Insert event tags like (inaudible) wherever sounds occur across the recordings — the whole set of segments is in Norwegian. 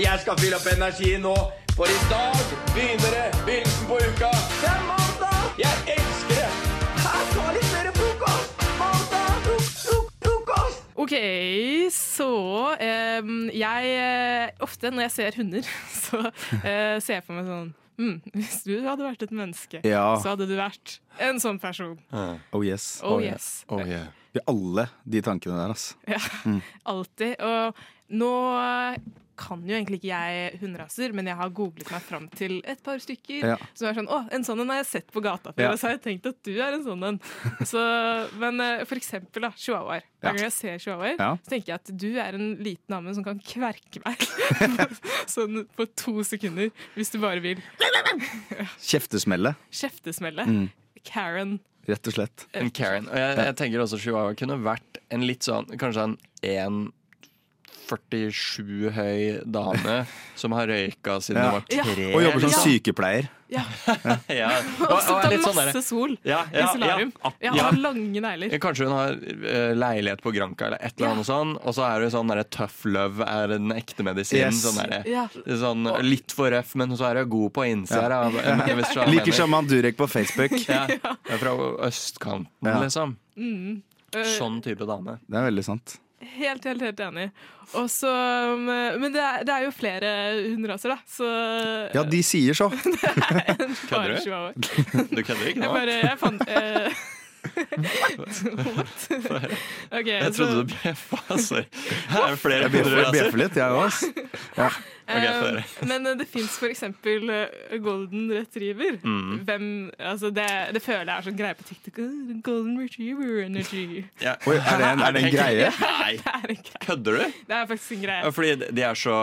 Og jeg skal fylle opp energi nå, for i dag begynner det begynnelsen på uka. Det er mandag! Jeg elsker det! Her, ta litt mer frokost! Mandag, frok- frok- frokost! OK, så um, Jeg eh, Ofte når jeg ser hunder, (laughs) så uh, ser jeg for meg sånn Mm, Hvis du hadde vært et menneske, Ja. så hadde du vært en sånn person. Oh yes. Oh yes. Oh, yeah. Vi alle de tankene der, altså. Ja, alltid. Og nå kan jo egentlig ikke jeg hunderaser, men jeg har googlet meg fram til et par stykker. Ja. Som er sånn Å, en sånn en har jeg sett på gata før, Ja. og så har jeg tenkt at du er en sånn en. Så, men eh, for eksempel da, chihuahuaer. Hver gang jeg ser chihuahuaer, Ja. så tenker jeg at du er en liten amme som kan kverke meg. (laughs) sånn på to sekunder, hvis du bare vil. Kjeftesmelle, Kjeftesmelle. Mm. Karen. rett og slett. En Karen. Og jeg, jeg tenker også Chihuahua kunne vært en litt sånn Kanskje en 1,47 høy dame som har røyka siden Ja. hun var Ja. tre. Og jobber som Ja. sykepleier. Ja. (laughs) Ja. (laughs) Og så er tar litt sånn masse sol Ja, i solarium. ja. Ja, Ja. har lange negler. Kanskje hun har uh, leilighet på Granca eller et eller annet sånn, og så er hun sånn derre tough love er den ekte medisinen. Yes. Sånn, Ja. sånn litt for røff, men så er hun god på innsida. skjønner Liker sjaman Durek på Facebook. (laughs) Ja. Fra østkanten, Ja. liksom. Eh, Sånn type dame. Det er veldig sant. Helt, helt, helt enig. Og så, um, men det er, det er jo flere hunderaser, da. Så Ja, de sier så. (laughs) Kødder du? chihuahua. Du kødder ikke Jeg bare Jeg fant uh, (laughs) What? OK, Jeg så trodde du bjeffa. (laughs) Sorry. Her er flere Jeg bjeffer, hunderaser. bjeffer litt, jeg òg. Ja. Eh, høre. (laughs) Men eh, det fins eksempel eh, golden retriever. Mm. Hvem Altså, det, det føler jeg er sånn greie på TikTok. Golden retriever energy. (laughs) Ja. Oi, er det en, er det en (laughs) greie? Nei, Det er kødder du? Det er faktisk en greie. Fordi de er så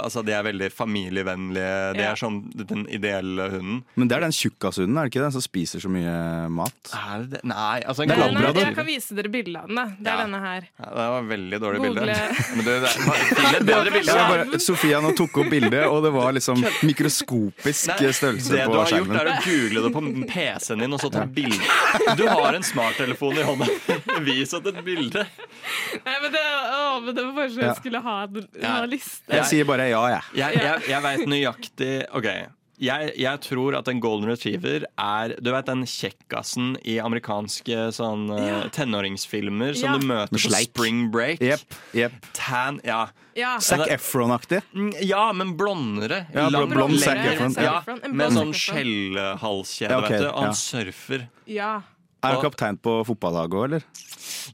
Altså, de er veldig familievennlige. De Ja. er sånn den ideelle hunden. Men det er den tjukkashunden, er det ikke det? Som spiser så mye mat. Er det det? Nei, altså en Det er Nei, labrador. jeg kan vise dere bildet av den. da. Det er Ja. denne her. Ja, det var veldig dårlig bilde. Google. Men det, det er til et bedre bilde. Ja, bare, Sofia nå tok opp bildet, og det var liksom mikroskopisk Nei, størrelse det på du har gjort, er å google det på PC-en din og så ta bilde. Du har en smarttelefon i hånda. Vis oss et bilde. Nei, men det, å, men det var bare så Ja. jeg skulle ha, en- Ja. ha liste. Jeg sier bare ja, jeg. Jeg, jeg, jeg veit nøyaktig OK. Jeg, jeg tror at en golden retriever er Du vet den kjekkasen i amerikanske sånn, eh, Ja. tenåringsfilmer som Ja. du møter på spring break? Yep, yep. Tan, ja. Ja. Zac Efron-aktig. Mm, ja, men blondere. Ja, bl- blond. Zac Efron, Ja, med sånn skjellhalskjede, Ja, okay, vet du. Og han ja. surfer. ja. Er han kaptein på fotballaget òg, eller?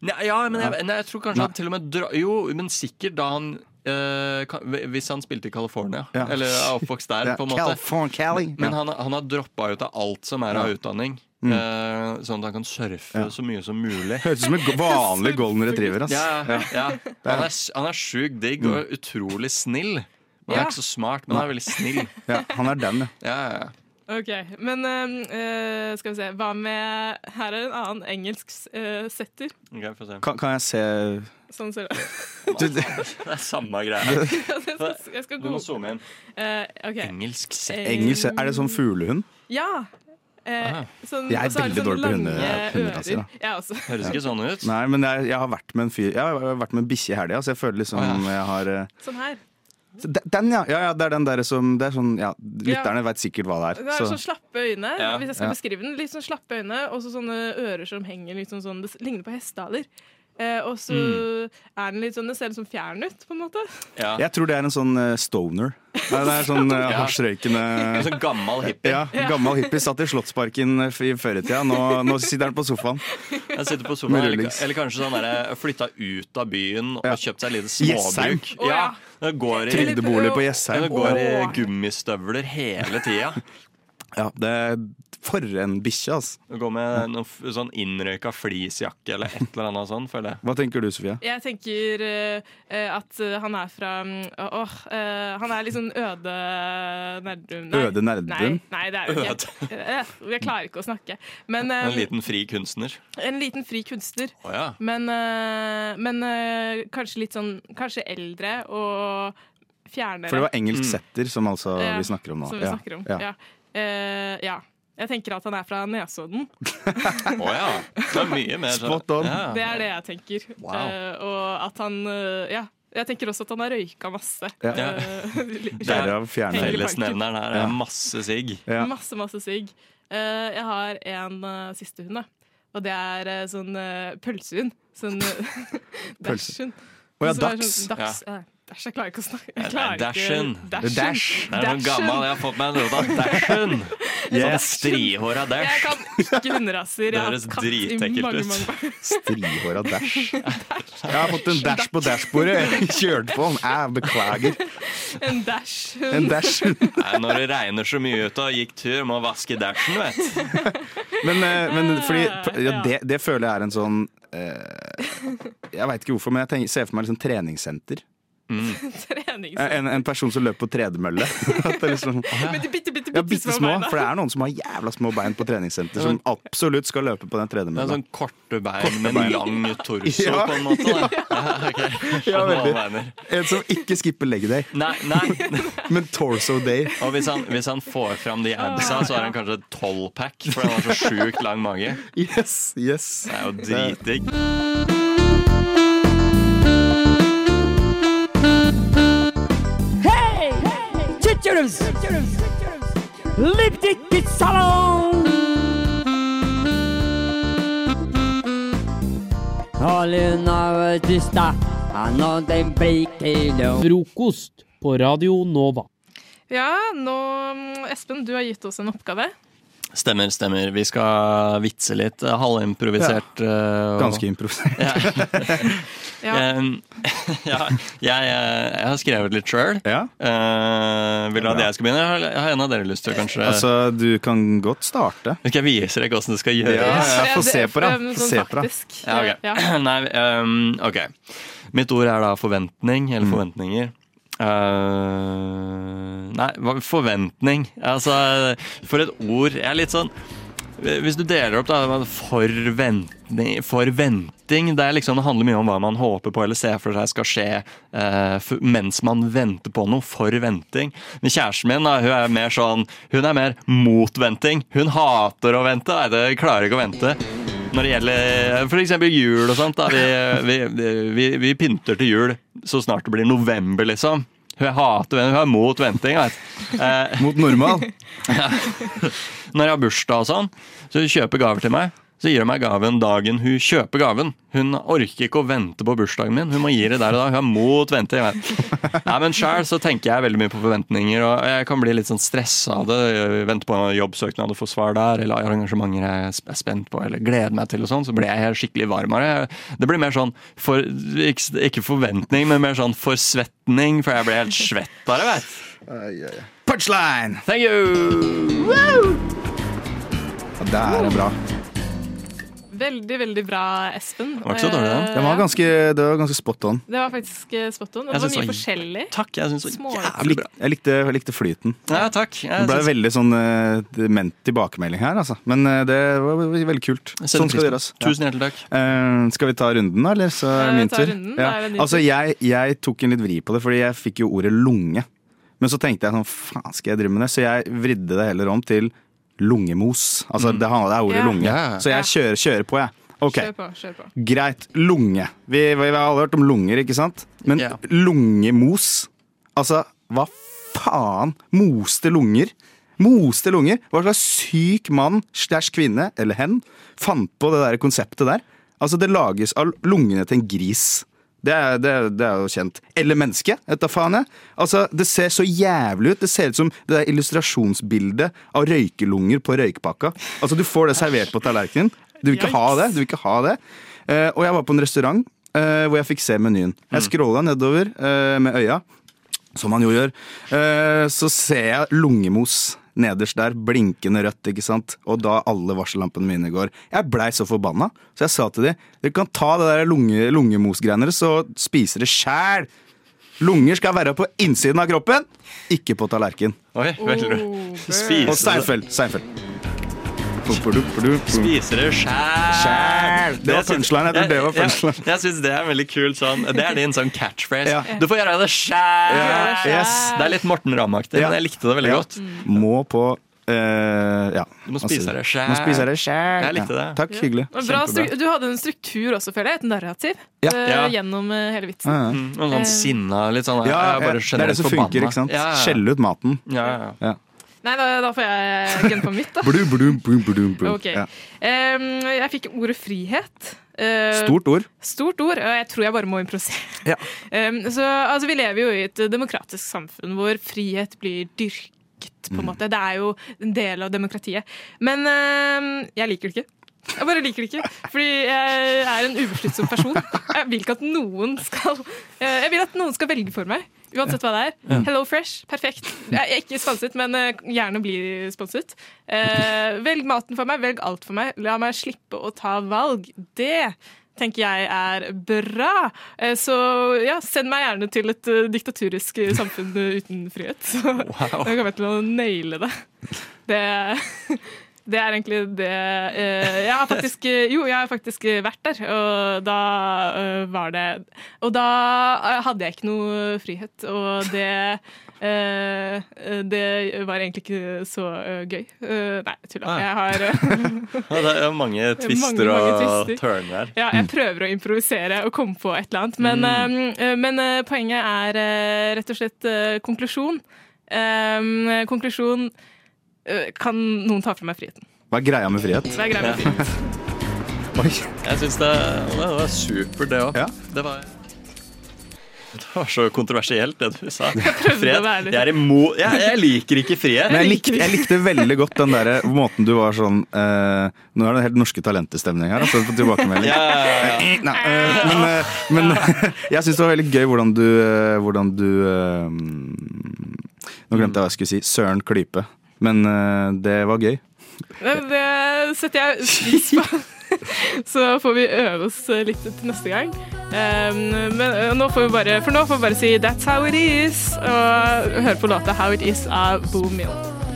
Nei, ja, men jeg, nei, jeg tror kanskje han til og med dra, Jo, men sikkert da han eh, kan, Hvis han spilte i California, Ja. eller er oppvokst der, Ja, på en måte. California, Cali. Men Ja. han, han har droppa ut av alt som er av utdanning. Mm. Uh, sånn at han kan surfe Ja. så mye som mulig. (laughs) Høres ut som en vanlig (laughs) golden retriever. Ass. Ja, ja, ja. Han er, han er sjukt digg og utrolig snill. Han er ikke så smart, men han er veldig snill. Ja, han er den, ja. Ja, ja, ja. OK. Men eh, eh, skal vi se Hva med Her er en annen engelsk uh, setter. Okay, se. Kan, kan jeg se Sånn ser det du, (laughs) Det er samme greie. Jeg skal, jeg skal Du må zoome inn. Uh, okay. Engelsk setter. Engelsk Er det sånn fuglehund? Ja. Eh, sånn, Jeg er veldig sånn dårlig på hunde-. Jeg også. Høres ikke sånn ut. Nei, men jeg, jeg har vært med en fyr Jeg har vært med en bikkje i helga, så jeg føler liksom oh, ja. jeg har eh, Sånn her. Den, ja. ja! ja, Det er den der som det er sånn, ja, Lytterne vet sikkert hva det er. Det er. Så. sånn slappe øyne, Ja. hvis jeg skal Ja. beskrive den. Litt sånn slappe øyne, og så sånne ører som henger sånn sånn Det ligner på hestehaler. Eh, og så Mm. er den litt sånn Det ser litt sånn fjern ut, på en måte. Ja. Jeg tror det er en sånn eh, stoner. Nei, det er sånn uh, Ja. hasjrøykende En sånn gammel hippie. ja, Gammel hippie satt i Slottsparken i førretida. Nå, nå sitter han på sofaen. Jeg sitter på sofaen, eller, eller kanskje sånn flytta ut av byen og Ja. kjøpt seg et lite småbruk. Yes, ja. Ja, det går i, Trygdebolig på Jessheim. går i gummistøvler hele tida. Ja, det er For en bikkje, altså. Du går med noen f- sånn innrøyka fleecejakke eller et eller annet sånn, føler jeg. Hva tenker du, Sofie? Jeg tenker eh, at han er fra Åh, Åh, uh, han er litt sånn øde Nerdum. Nei. Øde Nerdum? Nei, nei, det er jo ikke (laughs) Jeg klarer ikke å snakke. Men eh, En liten fri kunstner. en liten fri kunstner. Oh, ja. Men, men kanskje litt sånn Kanskje eldre og fjernere. For det var engelsk Mm. setter som altså Ja, vi snakker om nå. Som vi snakker om. Ja. Ja. Eh, ja. Jeg tenker at han er fra Nesodden. (laughs) oh, ja. Det er mye mer sånn. Spot on. Ja. Det er det jeg tenker. Wow. Uh, og at han uh, Ja. Jeg tenker også at han har røyka masse. Ja. Eh, (laughs) Derav Fellesnevneren her er masse sigg. Ja. Masse, masse sigg. Eh, jeg har en uh, siste hund, da. Og det er sånn uh, pølsehund. Sånn (laughs) uh, dashhund. Å ja, dags. Sånn, dags ja. Dash, jeg klarer ikke å snakke. Dashen. Dashen. Dash. Det er noen gammel, jeg har fått meg en rot av dashen. Yes. strihåra Jeg kan ikke hunderaser. Det høres dritekkelt ut. (laughs) Strihåra (laughs) dash. Jeg har fått en dash på dashbordet. Jeg kjørte på den. Jeg beklager. En dash. En dash. (laughs) Nei, når det regner så mye ute og gikk tur, må vaske dashen, vet. Men, eh, men fordi ja, det, det føler jeg er en sånn eh, Jeg veit ikke hvorfor, men jeg tenker, ser for meg liksom treningssenter. (laughs) Trenings... En, en person som løper på tredemølle. (laughs) Liksom, Men de bitte, bitte, ja, bitte bitte små små. beina. For det er noen som har jævla små bein på treningssenter, som absolutt skal løpe på den tredemølla. sånn korte bein med bein. en lang torso, Ja, på en måte. Da. Ja, Okay. Ja, veldig. En som ikke skipper leg day, Nei, nei. (laughs) men torso day. Og hvis han, hvis han får fram de absa, så har han kanskje tolvpack, for han har så sjukt lang mage. Yes, yes. Det er jo dritdigg. Den blir salong Frokost på Radio Nova. Ja, nå, Espen, du har gitt oss en oppgave. Stemmer, stemmer. Vi skal vitse litt. eh, Halvimprovisert. Ja. Ganske improvisert. Ja. (laughs) (laughs) Ja, jeg, jeg har skrevet litt sjøl. Ja. vil du at jeg skal begynne? Har, har en av dere lyst til å kanskje Altså, du kan godt starte. Skal jeg vise deg hvordan det skal gjøres? Ja, ja, få se på det. Få Sånn se på det. Ja, okay. Ja. (clears throat) Nei, um, ok. Mitt ord er da forventning, eller forventninger. Eh, nei, forventning. Altså, for et ord Jeg er litt sånn Hvis du deler opp, da Forventning Forventing. Det, liksom, det handler mye om hva man håper på eller ser for seg skal skje uh, for, mens man venter på noe. Forventing. Men kjæresten min da, hun er mer sånn Hun er mer motventing. Hun hater å vente. Nei, det klarer ikke å vente. Når det gjelder f.eks. jul og sånt. Da, vi, vi, vi, vi pynter til jul så snart det blir november, liksom. Hun hater hun er mot venting. Vet. Eh, Mot normal. (laughs) når jeg har bursdag og sånn, så hun kjøper gaver til meg. Så gir hun meg gaven dagen hun kjøper gaven. Hun orker ikke å vente på bursdagen min. Hun må gi det der og da. Hun er mot venting. (laughs) Nei, men Sjøl så tenker jeg veldig mye på forventninger, og jeg kan bli litt sånn stressa av det. Vente på en jobbsøknad og få svar der, eller arrangementer jeg er spent på eller gleder meg til, og sånn, så blir jeg helt skikkelig varmere. Det blir mer sånn for, ikke, forventning, men mer sånn forsvetning, for jeg blir helt svettere, vet veit Punchline! Thank you! Woo! det er bra. Veldig, veldig bra, Espen. var ikke så dårlig, den. Eh, Det var ganske, det var ganske spot on. Det var faktisk eh, spot on. Det var mye forskjellig. Takk, jeg syns det var jævlig bra. jeg, likte, jeg likte flyten. Ja, takk. Jeg Det ble synes- veldig sånn uh, dement tilbakemelding her, altså. Men eh, det var veldig kult. Sånn skal det gjøres. Tusen hjertelig takk. Eh, skal vi ta runden, da? Eller så er det Eh, min tur? runden, er det din Altså, jeg, jeg tok en litt vri på det, fordi jeg fikk jo ordet lunge. Men så tenkte jeg sånn, faen skal jeg drive med det? Så jeg vridde det heller om til lungemos. Altså, det, handler- det er ordet Ja. lunge. Ja. Så jeg kjører, kjører på, jeg. Ok, Kjør på. kjør på. greit. Lunge. Vi, vi, vi har alle hørt om lunger, ikke sant? Men Ja. lungemos Altså, hva faen? Moste lunger? Moste lunger? Hva slags syk mann stæsj kvinne, eller hen, fant på det der konseptet der? Altså, det lages av lungene til en gris. Det er, det, er, det er jo kjent. Eller menneske, da faen jeg. Altså, det ser så jævlig ut. Det ser ut som det der illustrasjonsbildet av røykelunger på røykpakka. Altså, du får det servert på tallerkenen. Du vil ikke ha det. Du vil ikke ha det. Uh, og jeg var på en restaurant uh, hvor jeg fikk se menyen. Jeg scrolla nedover uh, med øya, som man jo gjør. Så ser jeg lungemos nederst der, blinkende rødt, ikke sant. Og da alle varsellampene mine går. Jeg blei så forbanna, så jeg sa til de dere kan ta det der lunge, lungemosgreiene deres og spise det sjæl. Lunger skal være på innsiden av kroppen, ikke på tallerken. Oi. Oh, Og seinfeld Steinfeld. Steinfeld. Spiser det sjæl. Det var punchline. Jeg tror det var Jeg, punchline. jeg, jeg syns det er en veldig kul sånn Det er din sånn catchphrase. Ja. Du får gjøre det sjæl. Ja, yes. Det er litt Morten Ramm-aktig, Ja. men jeg likte det veldig Ja. godt. Må på Uh, ja. Du må spise det sjæl. Jeg likte det. Takk, hyggelig. Bra du hadde en struktur også, føler jeg. Et narrativ Ja. Uh, Ja. gjennom uh, hele vitsen. Ja, ja. Mm, og sånn sinna, litt sånn Ja, det er det som funker, ikke sant? Ja, ja. Skjelle ut maten. Ja, ja, ja. Nei, da, da får jeg gunne på mitt, da. Blum, blum, blum, blum, blum. Okay. Ja. Um, jeg fikk ordet frihet. Uh, Stort ord. Stort ord, og jeg tror jeg bare må improvisere. Ja. Um, så, altså, vi lever jo i et demokratisk samfunn hvor frihet blir dyrket, på en Mm. måte. Det er jo en del av demokratiet. Men uh, jeg liker det ikke. Jeg bare liker det ikke. Fordi jeg er en ubesluttsom person. Jeg vil ikke at noen skal eh, Jeg vil at noen skal velge for meg. Uansett hva det er. Hello Fresh, perfekt. Jeg er ikke sponset, men eh, gjerne bli sponset. Eh, velg maten for meg, velg alt for meg. La meg slippe å ta valg. Det tenker jeg er bra. Eh, Så ja, send meg gjerne til et eh, diktaturisk samfunn eh, uten frihet. (laughs) Så da kommer til å naile det. Det, det er egentlig det eh, Jeg har faktisk eh, Jo, jeg har faktisk vært der, og da eh, var det Og da hadde jeg ikke noe frihet, og det det var egentlig ikke så gøy. Nei, tulla. Ah. Jeg har (laughs) Ja, det er (laughs) mange twister og turner her. Ja, jeg prøver å improvisere og komme på et eller annet. Men, eh, men poenget er rett og slett konklusjon. Konklusjon Kan noen ta fra meg friheten? Hva er greia med frihet? Hva er greia med frihet. (laughs) Oi. Jeg syns det, det var supert, det òg. Ja. Det var det var så kontroversielt, det du sa. Frihet. være litt- Jeg er imot jeg, jeg liker ikke frihet. Men jeg likte, jeg likte veldig godt den der måten du var sånn eh, Nå er det helt norske talentestemning her. Altså, på tilbakemelding. Ja, ja, ja. Nei, eh, men eh, men (laughs) jeg syns det var veldig gøy hvordan du, eh, hvordan du eh, Nå glemte jeg hva jeg skulle si. Søren Klype. Men eh, det var gøy. Men Det setter jeg pris på. (laughs) Så får vi øve oss litt til neste gang. Um, men uh, nå får vi bare, for nå får vi bare si 'That's how it is' og høre på låta 'How It Is' av Bo Mill.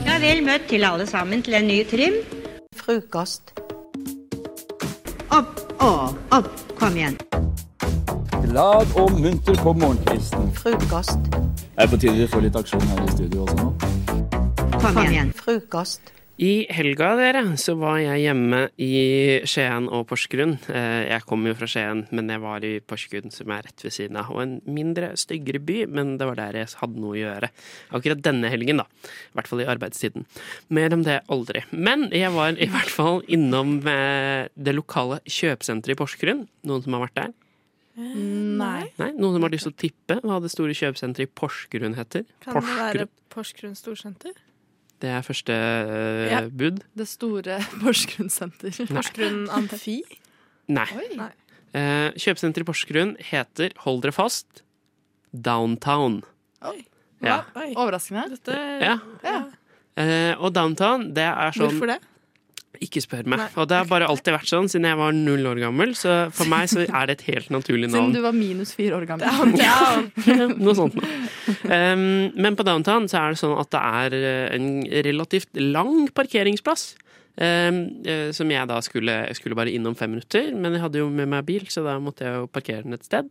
Ja, vel møtt til alle sammen til en ny trim. Frokost. Opp og opp. Kom igjen. Glad og munter på morgenkvisten. Frokost. Det er på tide vi får litt aksjon her i studio også nå. Kom igjen. Frokost. I helga dere, så var jeg hjemme i Skien og Porsgrunn. Eh, Jeg kommer jo fra Skien, men jeg var i Porsgrunn, som er rett ved siden av. Og en mindre, styggere by, men det var der jeg hadde noe å gjøre. Akkurat denne helgen, da. I hvert fall i arbeidstiden. Mer om det aldri. Men jeg var i hvert fall innom eh, det lokale kjøpesenteret i Porsgrunn. Noen som har vært der? Nei. Nei? Noen som har lyst til å tippe hva det store kjøpesenteret i Porsgrunn heter? Kan det være Porsgrunn Storsenter? Det er første uh, Ja. bud. Det store (laughs) Porsgrunn senter. Porsgrunn Amfi? Nei. Nei. Uh, kjøpesenteret i Porsgrunn heter, hold dere fast, Downtown. Oi. Ja. Oi. Overraskende. Ja. Ja. Uh, og Downtown, det er sånn Hvorfor det? Ikke spør meg. Nei. Og det har bare alltid vært sånn siden jeg var null år gammel, så for meg så er det et helt naturlig navn. Siden du var minus fire år gammel. (laughs) Noe sånt noe. Um, men på Downtown så er det sånn at det er eh, en relativt lang parkeringsplass. Um, som jeg da skulle Jeg skulle bare innom fem minutter, men jeg hadde jo med meg bil, så da måtte jeg jo parkere den et sted.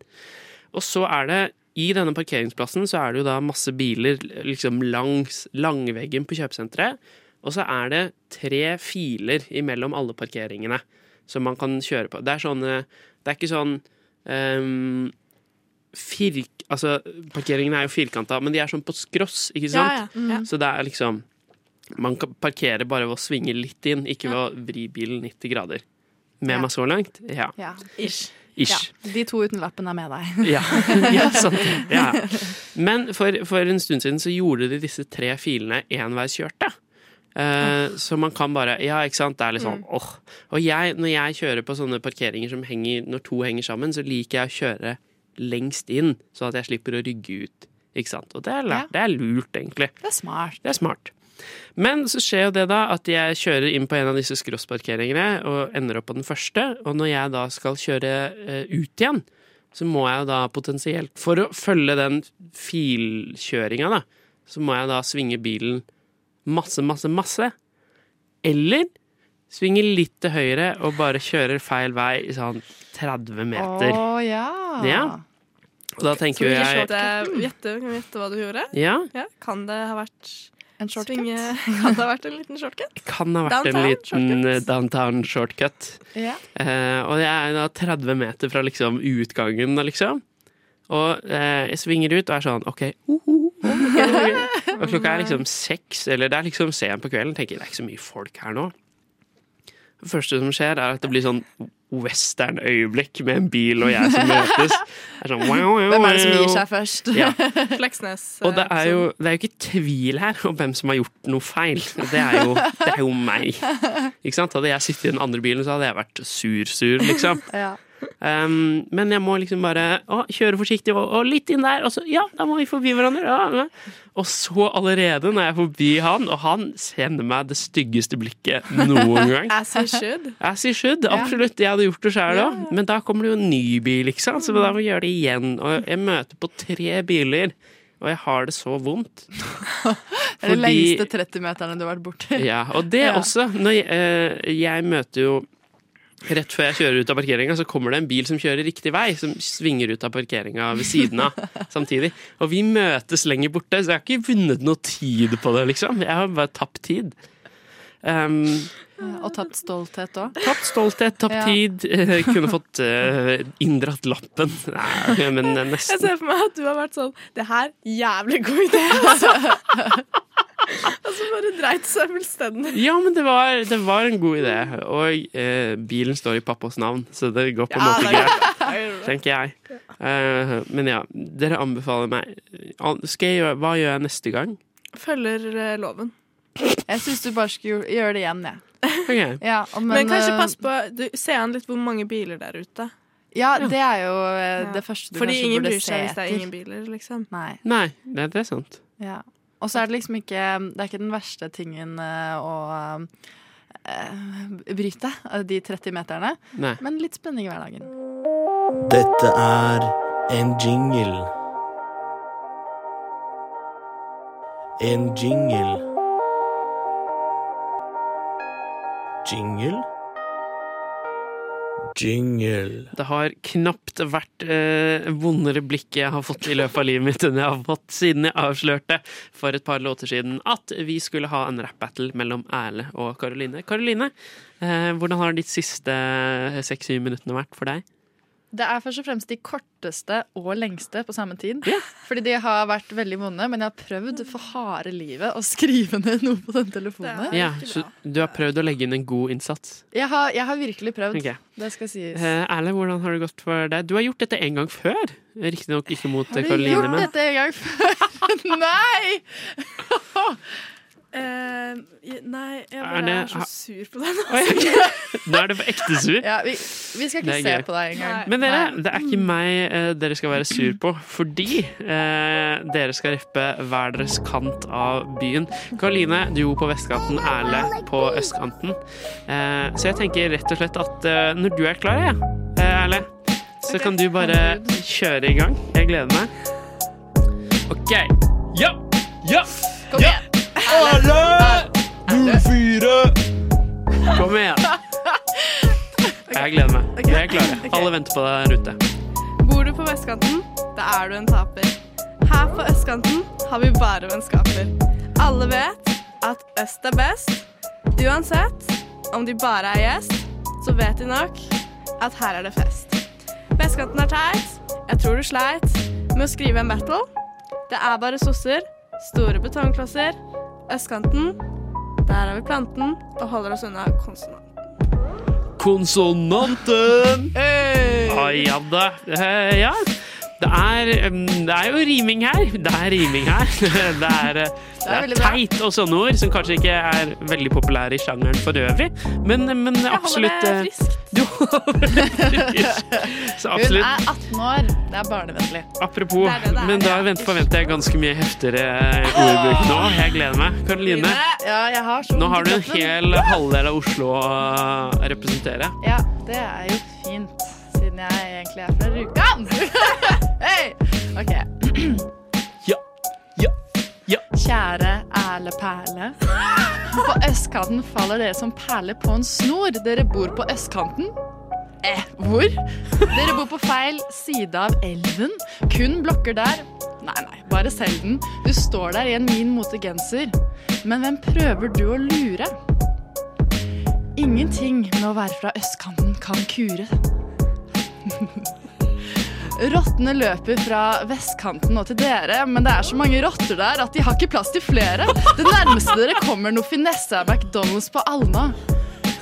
Og så er det i denne parkeringsplassen så er det jo da masse biler liksom langs langveggen på kjøpesenteret. Og så er det tre filer imellom alle parkeringene som man kan kjøre på. Det er sånn Det er ikke sånn um, firk... Altså, parkeringene er jo firkanta, men de er sånn på skross, ikke sant? Ja, ja. Mm. Så det er liksom Man kan parkere bare ved å svinge litt inn, ikke ved å vri bilen 90 grader. Med Ja. meg så langt? Ja. Ja. Ish. Ish. Ja. De to uten lappen er med deg. (laughs) Ja, (laughs) ja sant. Ja. Men for, for en stund siden så gjorde de disse tre filene enveiskjørte. Eh, så man kan bare Ja, ikke sant. Det er litt sånn åh. Og jeg, når jeg kjører på sånne parkeringer som henger Når to henger sammen, så liker jeg å kjøre lengst inn, sånn at jeg slipper å rygge ut. Ikke sant. Og det er, ja. det er lurt, egentlig. Det er smart. Det er smart. Men så skjer jo det da at jeg kjører inn på en av disse skrossparkeringene og ender opp på den første. Og når jeg da skal kjøre eh, ut igjen, så må jeg jo da potensielt For å følge den filkjøringa, da, så må jeg da svinge bilen masse, masse, masse. Eller svinger litt til høyre og bare kjører feil vei i sånn 30 meter. Å ja. Ja. Og da tenker jo jeg Gjette, kan vi gjette hva du gjorde? Ja, Ja. Kan det ha vært En shortcut? Svinge (laughs) Kan det ha vært en liten shortcut? Kan ha vært en Downtown liten shortcut. downtown shortcut. Ja. Eh, og jeg er da 30 meter fra liksom utgangen, liksom. Og eh, jeg svinger ut og er sånn OK. Uh, uh, ok. Og klokka er liksom seks, eller det er liksom sent på kvelden. Tenker det er ikke så mye folk her nå. Det første som skjer, er at det blir sånn western-øyeblikk med en bil og jeg som møtes. Det er sånn, wow, wow, Hvem er det som gir seg først? Ja. Fleksnes. Og det er, jo, det er jo ikke tvil her om hvem som har gjort noe feil. Det er jo, det er jo meg. Ikke sant? Hadde jeg sittet i den andre bilen, så hadde jeg vært sur-sur, liksom. Ja. Um, men jeg må liksom bare å, kjøre forsiktig og, og litt inn der, og så ja, da må vi forbi hverandre. Ja. Og så allerede, når jeg er forbi han, og han sender meg det styggeste blikket noen gang. (laughs) As he should. As he should, absolutt. Jeg hadde gjort det sjøl òg. Men da kommer det jo en ny bil, ikke sant? så da må jeg gjøre det igjen. Og jeg møter på tre biler, og jeg har det så vondt. (laughs) Det er de lengste 30-meterne du har vært borti. Ja, og det Ja. også. Når jeg, eh, jeg møter jo Rett før jeg kjører ut av parkeringa, så kommer det en bil som kjører riktig vei, som svinger ut av parkeringa ved siden av (laughs) samtidig. Og vi møtes lenger borte, så jeg har ikke vunnet noe tid på det, liksom. Jeg har bare tapt tid. Um, Og tapt stolthet òg. tapt stolthet, tapt Ja. tid. eh, kunne fått uh, inndratt lappen. Nei, men Jeg ser for meg at du har vært sånn Det her, jævlig god idé! (laughs) (laughs) og så bare dreit seg fullstendig. Ja, men det var, det var en god idé. Og eh, bilen står i pappas navn, så det går på en måte greit. (laughs) tenker jeg. Eh, men ja, dere anbefaler meg Skal jeg gjøre, Hva gjør jeg neste gang? Følger eh, loven. Jeg syns du bare skulle gjøre- det igjen, jeg. Ok. Ja, men, Men, kanskje eh, pass på du, Se an litt hvor mange biler der ute. Ja, det er jo eh, Ja. det første du Fordi kanskje ingen burde bryr seg hvis det er ingen biler, liksom. Nei. Nei, det, det er sant. Ja. Og så er det liksom ikke Det er ikke den verste tingen eh, å eh, bryte, de 30 meterne. Nei. Men litt spenning i hverdagen. Dette er en jingle. En jingle. Jingle? Jingle. Det har knapt vært eh, vondere blikk jeg har fått i løpet av livet mitt enn jeg har fått siden jeg avslørte for et par låter siden at vi skulle ha en rap-battle mellom Erle og Karoline. Karoline, eh, hvordan har de siste seks-syv minuttene vært for deg? Det er først og fremst de korteste og lengste på samme tid. Fordi de har vært veldig vonde, men jeg har prøvd for harde livet å skrive ned noe på den telefonen. Ja, så du har prøvd å legge inn en god innsats. Jeg har, jeg har virkelig prøvd. Okay. Det skal sies. Eh, Erle, hvordan har det gått for deg? Du har gjort dette en gang før. Riktignok ikke mot Karoline Har du Karoline, gjort men dette en gang før? (laughs) Nei! (laughs) Eh, nei, jeg Er det- er så sur på deg nå er du ekte sur. Ja, vi, vi skal ikke se gøy. på deg engang. Men dere, Nei. det er ikke meg uh, dere skal være sur på, fordi uh, dere skal rippe hver deres kant av byen. Karoline, du på vestkanten, Erle på østkanten. Eh, så jeg tenker rett og slett at når du er klar, ja, Erle, så kan du bare kjøre i gang. Jeg gleder meg. OK. Ja! Ja! Kom igjen! Alle! 04! Kom igjen. (laughs) Jeg gleder meg. Vi er klare. Alle venter på deg der ute. Bor du på vestkanten, da er du en taper. Her på østkanten har vi bare vennskaper. Alle vet at øst er best. Uansett om de bare er gjest, så vet de nok at her er det fest. Vestkanten er teit. Jeg tror du sleit med å skrive en battle. Det er bare sosser, store betongklosser. Østkanten, der har vi planten og holder oss unna konsonanten. Konsonanten! Å ja da. Eh, ja. Det er, det er jo riming her. Det er riming her. (laughs) Det er, eh, det er teit og sånne ord som kanskje ikke er veldig populære i sjangeren for øvrig. Men, men absolutt det eh, friskt. (laughs) Du holder det friskt. Så Hun er 18 år. Det er barnevennlig. Apropos, Det er men da vent- forventer jeg ganske mye heftigere ordbruk nå. Jeg gleder meg. Karoline, Ja, jeg har så nå har du en hel halvdel av Oslo å representere. Ja, det er jo fint, siden jeg egentlig er fra Rjukan. (laughs) Hei! OK. (clears throat) Ja, ja, ja. Kjære Erle Perle. På østkanten faller dere som perler på en snor. Dere bor på østkanten. Eh, hvor? Dere bor på feil side av elven. Kun blokker der Nei, nei, bare selg den. Du står der i en min motegenser. Men hvem prøver du å lure? Ingenting med å være fra østkanten kan kure. (laughs) Rottene løper fra vestkanten og til dere, men det er så mange rotter der at de har ikke plass til flere. Det nærmeste dere kommer noe finesse er McDonald's på Alna.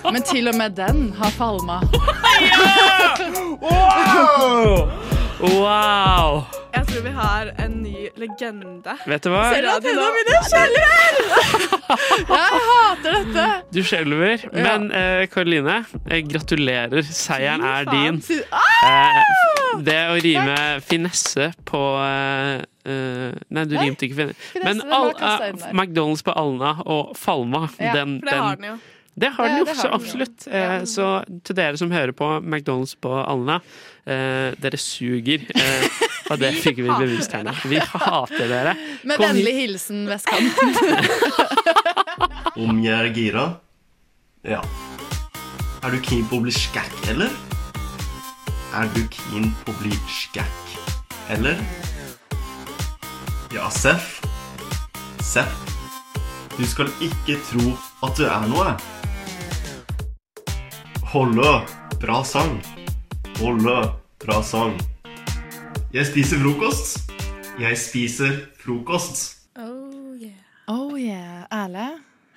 Men til og med den har falma. (laughs) Wow! Jeg tror vi har en ny legende. Vet du hva? Ser du at hendene mine skjelver? Jeg hater dette. Du skjelver, men uh, Karoline, eh, gratulerer. Seieren er din. Eh, det å rime finesse på uh, eh, Nei, du rimte ikke finesse. Men all. McDonald's på Alna og Falma, Ja, den, For det har den jo. Det har den jo, det har så absolutt. Eh, så til dere som hører på McDonald's på Alna, eh, dere suger. Eh, (laughs) og det fikk vi bevist her nå. Vi hater dere. Med Kom vennlig hilsen vestkanten. (laughs) Om jeg er gira? Ja. Er du keen på å bli skækk, eller? Er du keen på å bli skækk, eller? Ja, Seff. Seff. Du skal ikke tro at du er noe. Holle, bra sang. Holle, bra sang. Jeg spiser frokost. Jeg spiser frokost. Oh, yeah. Oh yeah. Erle,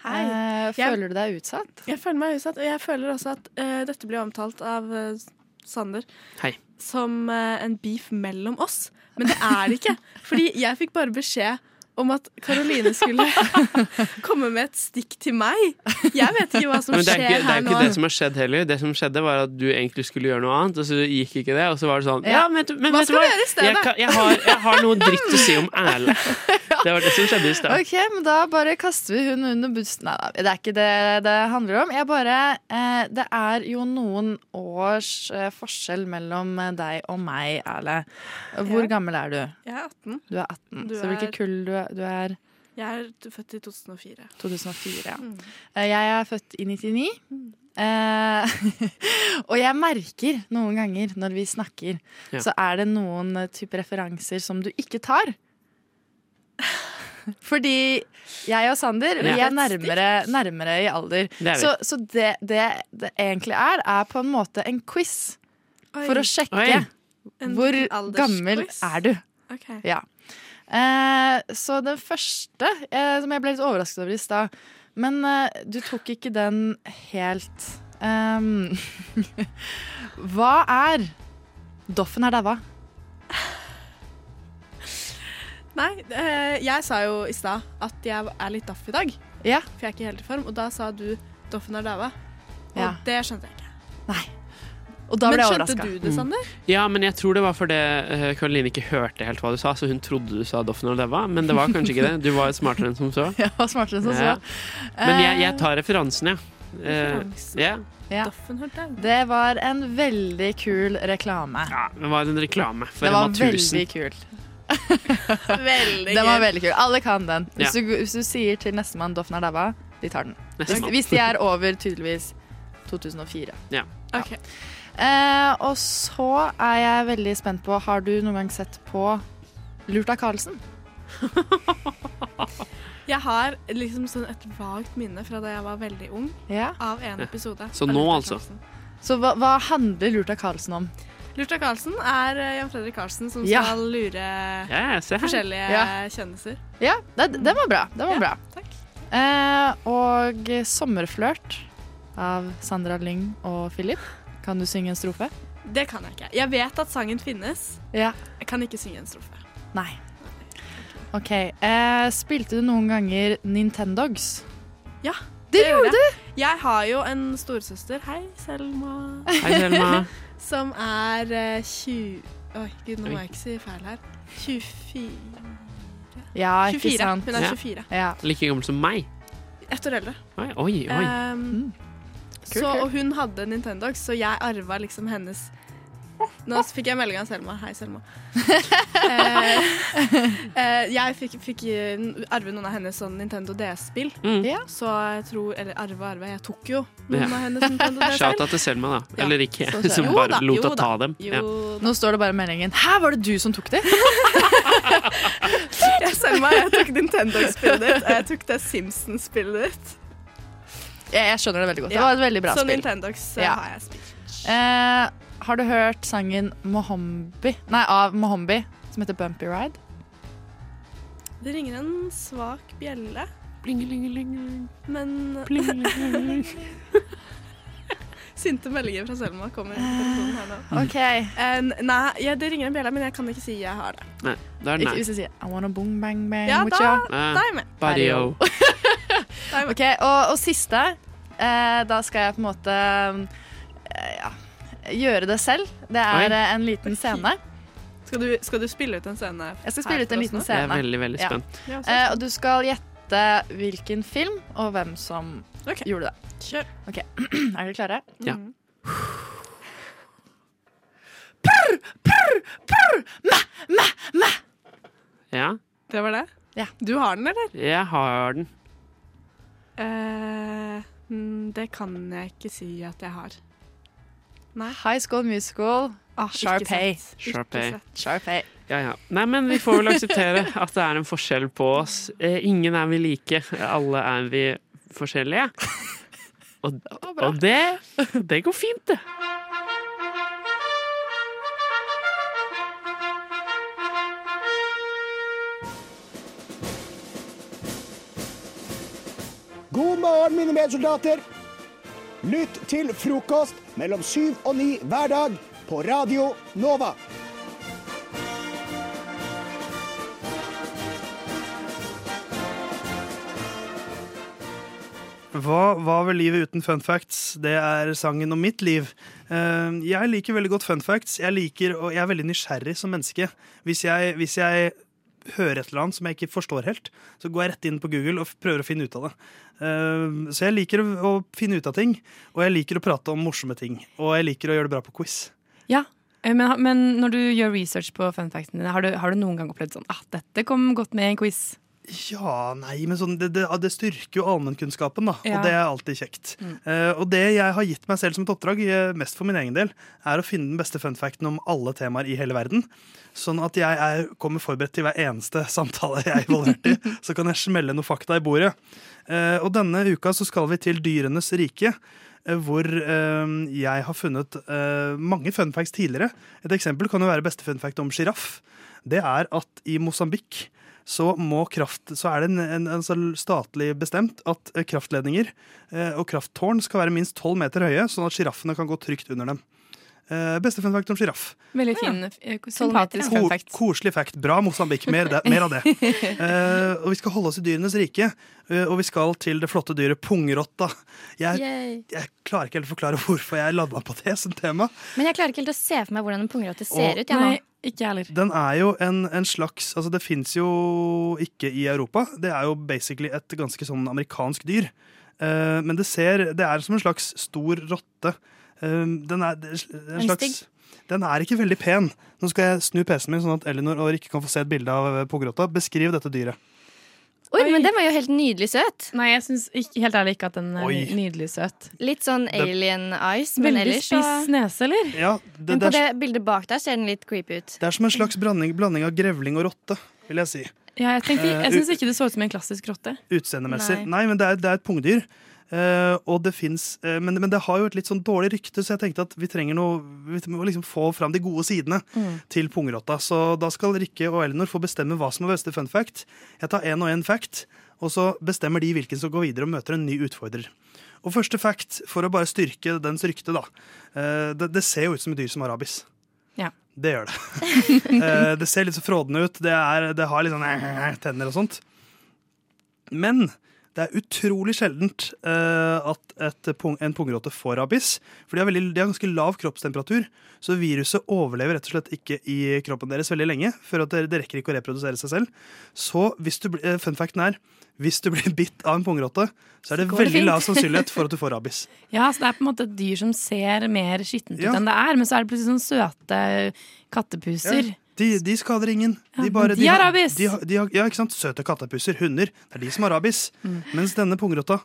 Hei. eh, Jeg- føler du deg utsatt? Jeg føler meg utsatt, og jeg føler også at eh, dette blir omtalt av eh, Sander Hei. som eh, en beef mellom oss. Men det er det ikke. Fordi jeg fikk bare beskjed om at Karoline skulle (laughs) komme med et stikk til meg. Jeg vet ikke hva som Men det er ikke, det er her nå. ikke det som har skjedd heller. Det som skjedde var at du egentlig skulle gjøre noe annet, og så gikk ikke det. Og så var det sånn Ja, men, men Hva vet du hva? i stedet? Jeg, kan, jeg, har, jeg har noe dritt å si om (laughs) Erle. Det var det som skjedde i stad. Ok, men Da bare kaster vi hun under bussen. Nei da, det er ikke det det handler om. Jeg bare, eh, det er jo noen års eh, forskjell mellom eh, deg og meg, Erle. Hvor Ja. gammel er du? Jeg er 18. Du er 18. Du Så hvilket er- kull du er? Du er Jeg er født i 2004. 2004, ja. Mm. Eh, Jeg er født i 99. Eh, (laughs) og jeg merker noen ganger når vi snakker, Ja. så er det noen eh, type referanser som du ikke tar. (laughs) Fordi jeg og Sander vi er nærmere, nærmere i alder. Det. Så, så det, det det egentlig er, er på en måte en quiz for å sjekke Oi. Hvor gammel er du. Ok. Ja. Eh, så den første, eh, som jeg ble litt overrasket over i stad Men eh, du tok ikke den helt um, (laughs) Hva er Doffen er daua. Nei, eh, jeg sa jo i stad at jeg er litt daff i dag. Ja. For jeg er ikke helt i form. Og da sa du 'Doffen er daua'. Og Ja. det skjønte jeg ikke. Og da Men ble jeg skjønte du det, Sander? Ja, men jeg tror det var fordi uh, Karoline ikke hørte helt hva du sa, så hun trodde du sa Doffen og Deva, men det var kanskje ikke det. Du var smartere enn som så. (laughs) Jeg var smartere enn som Ja. så. Men jeg, Eh, jeg tar referansen, ja. Eh, Referansen. ja. Ja. Doffen er daua. Det var en veldig kul reklame. ja. Det var en reklame for det var Rema 1000. veldig kul. (laughs) Veldig Den var veldig kul. Alle kan den. Hvis, Ja. du, hvis du sier til nestemann 'Doffen er daua', de tar den. Hvis, hvis de er over tydeligvis 2004. Ja. Ok. Eh, og så er jeg veldig spent på Har du noen gang sett på Lurt av Karlsen? (laughs) Jeg har liksom sånn et vagt minne fra da jeg var veldig ung, Ja. av en Ja. episode. Så av nå, altså? Karlsen. Så hva, hva handler Lurt av Karlsen om? Lurt av Karlsen er eh, Jan Fredrik Karlsen som Ja. skal lure Ja, se her. forskjellige Ja. kjendiser. Ja, det, den var bra. Den var Ja, bra. takk. Eh, og 'Sommerflørt' av Sandra Lyng og Philip. Kan du synge en strofe? Det kan jeg ikke. Jeg vet at sangen finnes. Ja. Jeg kan ikke synge en strofe. Nei. OK. Eh, spilte du noen ganger Nintendogs? Ja, Det det gjorde jeg. Jeg har jo en storesøster, hei Selma, Hei, Selma. (laughs) som er eh, 20 Oi, gud, nå må jeg ikke si feil her. 24 Ja, ikke 24. sant? Hun er 24. Ja. Like gammel som meg. Ett år eldre. Oi, oi. oi. Um, Kult, så, kult. og hun hadde Nintendo, så jeg arva liksom hennes Nå fikk jeg melding av Selma. Hei, Selma. (laughs) eh, eh, jeg fikk, fikk eh, arve noen av hennes sånn Nintendo DS-spill. Mm. Så jeg tror Eller arve og arve. Jeg tok jo noen Ja. av hennes Nintendo (laughs) DS-spill. Shout-out til Selma, da. Ja, Eller ikke, (laughs) som Jo bare da, lot henne ta dem. jo Ja. Nå står det bare meldingen Hæ, var det du som tok det? Ja, Selma, jeg tok Nintendo-spillet ditt, og jeg tok det Simpsons-spillet ditt. Jeg, jeg skjønner det veldig godt. Det var et veldig bra Så spill. Nintendox eh, Ja. har jeg spilt. Eh, har du hørt sangen Mohombi, nei, av Mohombi som heter Bumpy Ride? Det ringer en svak bjelle. Men (laughs) Sinte meldinger fra Selma kommer telefonen her nå. OK. Eh, nei, ja, det ringer en bjelle, men jeg kan ikke si jeg har det. Nei, da er Ikke den hvis jeg sier I wanna boom bang bang Ja, with da, ya. Eh, da er jeg med. Barrio. Ok, og, og siste. Eh, da skal jeg på en måte eh, ja, gjøre det selv. Det er Oi. eh, en liten scene. Skal du, skal du spille ut en scene? Jeg skal spille ut en liten Jeg scene. er veldig, veldig Ja. spent. Ja, så Eh, og du skal gjette hvilken film og hvem som Ok. gjorde det. Kjør. Ok, (clears throat) Er dere klare? Ja. Ja, Det var det? Ja. Du har den, eller? jeg har den. Eh, mm, det kan jeg ikke si at jeg har. Nei. High School Musical, Ah, Sharpay. Sharpay. Sharpay. Ja, ja. Nei, men vi får vel akseptere at det er en forskjell på oss. Eh, ingen er vi like, alle er vi forskjellige. Og, og det, det går fint, det. Medsoldater. Lytt til frokost mellom syv og ni hver dag på Radio Nova. Hva var vel livet uten fun facts? Det er sangen om mitt liv. Eh, Jeg liker veldig godt fun facts. Jeg, liker, og jeg er veldig nysgjerrig som menneske. Hvis jeg, hvis jeg hører et eller annet som jeg ikke forstår helt, så går jeg rett inn på Google og prøver å finne ut av det. Uh, Så jeg liker å finne ut av ting, og jeg liker å prate om morsomme ting. Og jeg liker å gjøre det bra på quiz. Ja, eh, men, men når du gjør research på fun factsene dine, har har du noen gang opplevd sånn ah, dette kom godt med i en quiz? Ja, nei, men sånn, det, det, det styrker jo allmennkunnskapen, da. Ja. Og det er alltid kjekt. Mm. Uh, og det jeg har gitt meg selv som et oppdrag, eh, mest for min egen del, er å finne den beste fun facten om alle temaer i hele verden. Sånn at jeg er, kommer forberedt til hver eneste (laughs) samtale jeg er involvert i. (laughs) Så kan jeg smelle noe fakta i bordet. Uh, og denne uka så skal vi til Dyrenes rike. Hvor øh, jeg har funnet øh, mange fun facts tidligere. Et eksempel kan jo være beste fun fact om sjiraff. Det er at i Mosambik så, kraft, så er det en, en, sånn statlig bestemt at eh, kraftledninger eh, og krafttårn skal være minst 12 meter høye, sånn at sjiraffene kan gå trygt under dem. Eh, beste fun fact om sjiraff. Veldig fin, ja. sympatisk fun Ko- fact. Koselig fact. Bra Mosambik. Mer, mer av det. Uh, (laughs) og vi skal holde oss i dyrenes rike, uh, og vi skal til det flotte dyret pungrotta. Jeg, jeg klarer ikke helt å forklare hvorfor jeg landa på det som tema. Men jeg klarer ikke helt å se for meg hvordan en pungrotte ser Og- ut. Jeg, nei, ikke heller. Den er jo en, en slags Altså, det fins jo ikke i Europa. Det er jo basically et ganske sånn amerikansk dyr. Eh, men det ser Det er som en slags stor rotte. Eh, den er en slags Den er ikke veldig pen. Nå skal jeg snu PC-en min, sånn at Elinor og Rikke kan få se et bilde av pågrotta. Beskriv dette dyret. Oi, men den var jo helt nydelig søt. Nei, jeg syns helt ærlig ikke at den er Oi. nydelig søt. Litt sånn alien eyes, men Veldig ellers så spiss nese, eller? Ja, det, Men på det er, bildet bak der ser den litt creepy ut. det er som en slags blanding, blanding av grevling og rotte, vil jeg si. Ja, jeg tenkte, Eh, jeg syns ikke det så ut som en klassisk rotte. Utseendemessig. Nei. Nei. men det er, det er et pungdyr. Eh, og det finnes, eh, men, men det har jo et litt sånn dårlig rykte, så jeg tenkte at vi trenger noe Vi må liksom få fram de gode sidene Mm. til pungrotta. Så da skal Rikke og Elinor få bestemme hva som er beste fun fact. Jeg tar én og én fact, og så bestemmer de hvilken som går videre og møter en ny utfordrer. Og første fact, for å bare styrke dens rykte, da. Eh, det, det ser jo ut som et dyr som har rabies. Ja. Det gjør det. (laughs) Det ser litt så frådende ut. Det, er, det har litt sånn tenner og sånt. Men Det er utrolig sjeldent eh, at et, en pungrotte får rabies. For de har, veldig, de har ganske lav kroppstemperatur, så viruset overlever rett og slett ikke i kroppen deres veldig lenge. For at det, det rekker ikke å reprodusere seg selv. Så hvis du, eh, fun facten er hvis du blir (laughs) bitt av en pungrotte, så er det Så det veldig fint. lav sannsynlighet for at du (laughs) får rabies. Ja, så det er på en måte et dyr som ser mer skittent ut Ja. enn det er, men så er det plutselig sånne søte kattepuser. Ja, de, de skader ingen. Ja, De, bare, de, de har rabies. Ja, ikke sant? Søte kattepusser, hunder. Det er de som har rabies. Mm. Mens denne pungrotta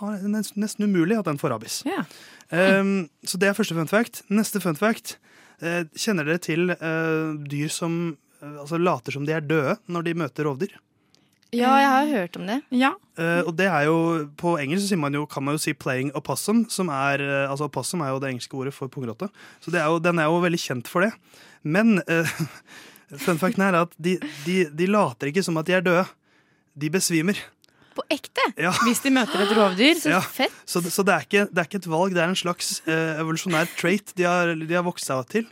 har nesten umulig at den får rabies. Yeah. Um, så det er første fun fact. Neste fun fact. Uh, kjenner dere til uh, dyr som uh, altså later som de er døde når de møter rovdyr? Ja, jeg har hørt om det. Ja. Uh, og det er jo, På engelsk så sier man jo, kan man jo si 'playing opossum'. som er, uh, altså Opossum er jo det engelske ordet for pungrotte. Så det er jo, den er jo veldig kjent for det. Men uh, (laughs) fun facten er at de, de, de later ikke som at de er døde. De besvimer. På ekte? Ja. Hvis de møter et rovdyr. Ja. Så, det- så det, er ikke, det er ikke et valg, det er en slags uh, evolusjonær trait de har, de har vokst seg til.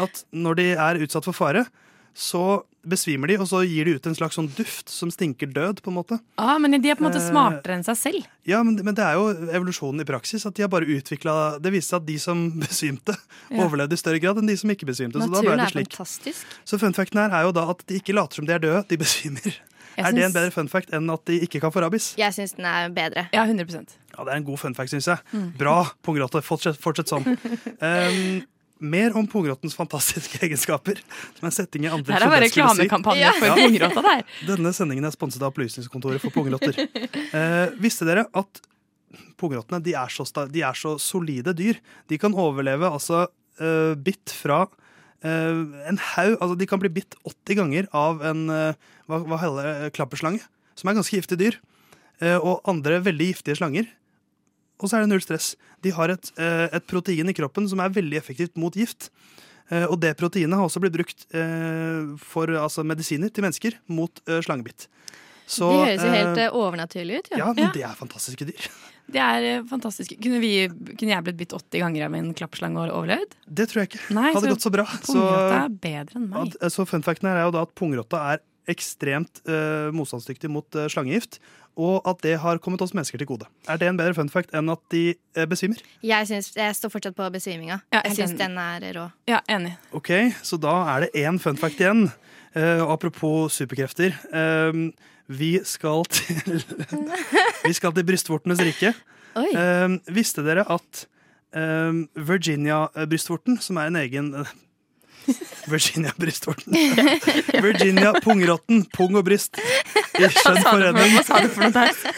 At når de er utsatt for fare, så besvimer de, og så gir de ut en slags sånn duft som stinker død, på en måte. Ah, men de er på en måte Eh, smartere enn seg selv. Ja, men, men det er jo evolusjonen i praksis. At de har bare utviklet, Det viste seg at de som (laughs) besvimte, Ja. overlevde i større grad enn de som ikke besvimte. Så da ble Naturen det er slik. fantastisk. Så fun facten her er jo da at de ikke later som de er døde, de besvimer. Jeg Er det en bedre fun fact enn at de ikke kan få rabies? Jeg syns den er bedre. Ja, 100 Ja, det er en god fun fact, syns jeg. Mm. Bra, pungrotte. Fortsett, fortsett sånn. (laughs) Um, mer om pungrottens fantastiske (laughs) egenskaper. Som en setting i andre Det er bare si. reklamekampanje for pungrotta der. (laughs) Denne sendingen er sponset av Opplysningskontoret for pungrotter. Eh, visste dere at pungrottene de er, så de er så solide dyr? De kan overleve altså eh, bitt fra eh, en haug Altså de kan bli bitt 80 ganger av en eh, hva, hva heller klapperslange, som er ganske giftig dyr. Eh, og andre veldig giftige slanger. Og så er det null stress. De har et, eh, et protein i kroppen som er veldig effektivt mot gift. Eh, og det proteinet har også blitt brukt eh, for altså, medisiner til mennesker mot slangebitt. Så, de høres jo helt eh, eh, overnaturlige ut. Ja, ja, men det er fantastiske dyr. (laughs) Det er fantastisk. Kunne, vi, kunne jeg blitt bitt 80 ganger av en klappslange og overlevd? Det tror jeg ikke. Nei, Hadde gått så bra. Så, Pungrotta er bedre enn meg. at- så fun facten her er jo da at pungrotta er ekstremt uh, motstandsdyktig mot uh, slangegift. Og at det har kommet oss mennesker til gode. Er det en bedre fun fact enn at de eh, besvimer? Jeg, synes, jeg står fortsatt på besviminga. Ja, jeg syns den er rå. Ja, enig. Ok, så da er det én fun fact igjen. Uh, apropos superkrefter. Uh, vi skal til (laughs) Vi skal til brystvortenes rike. Oi. Eh, visste dere at eh, Virginia-brystvorten, som er en egen (laughs) eh, Virginia-brystvorten. Virginia pungrotten. Pung og bryst i skjønn forening.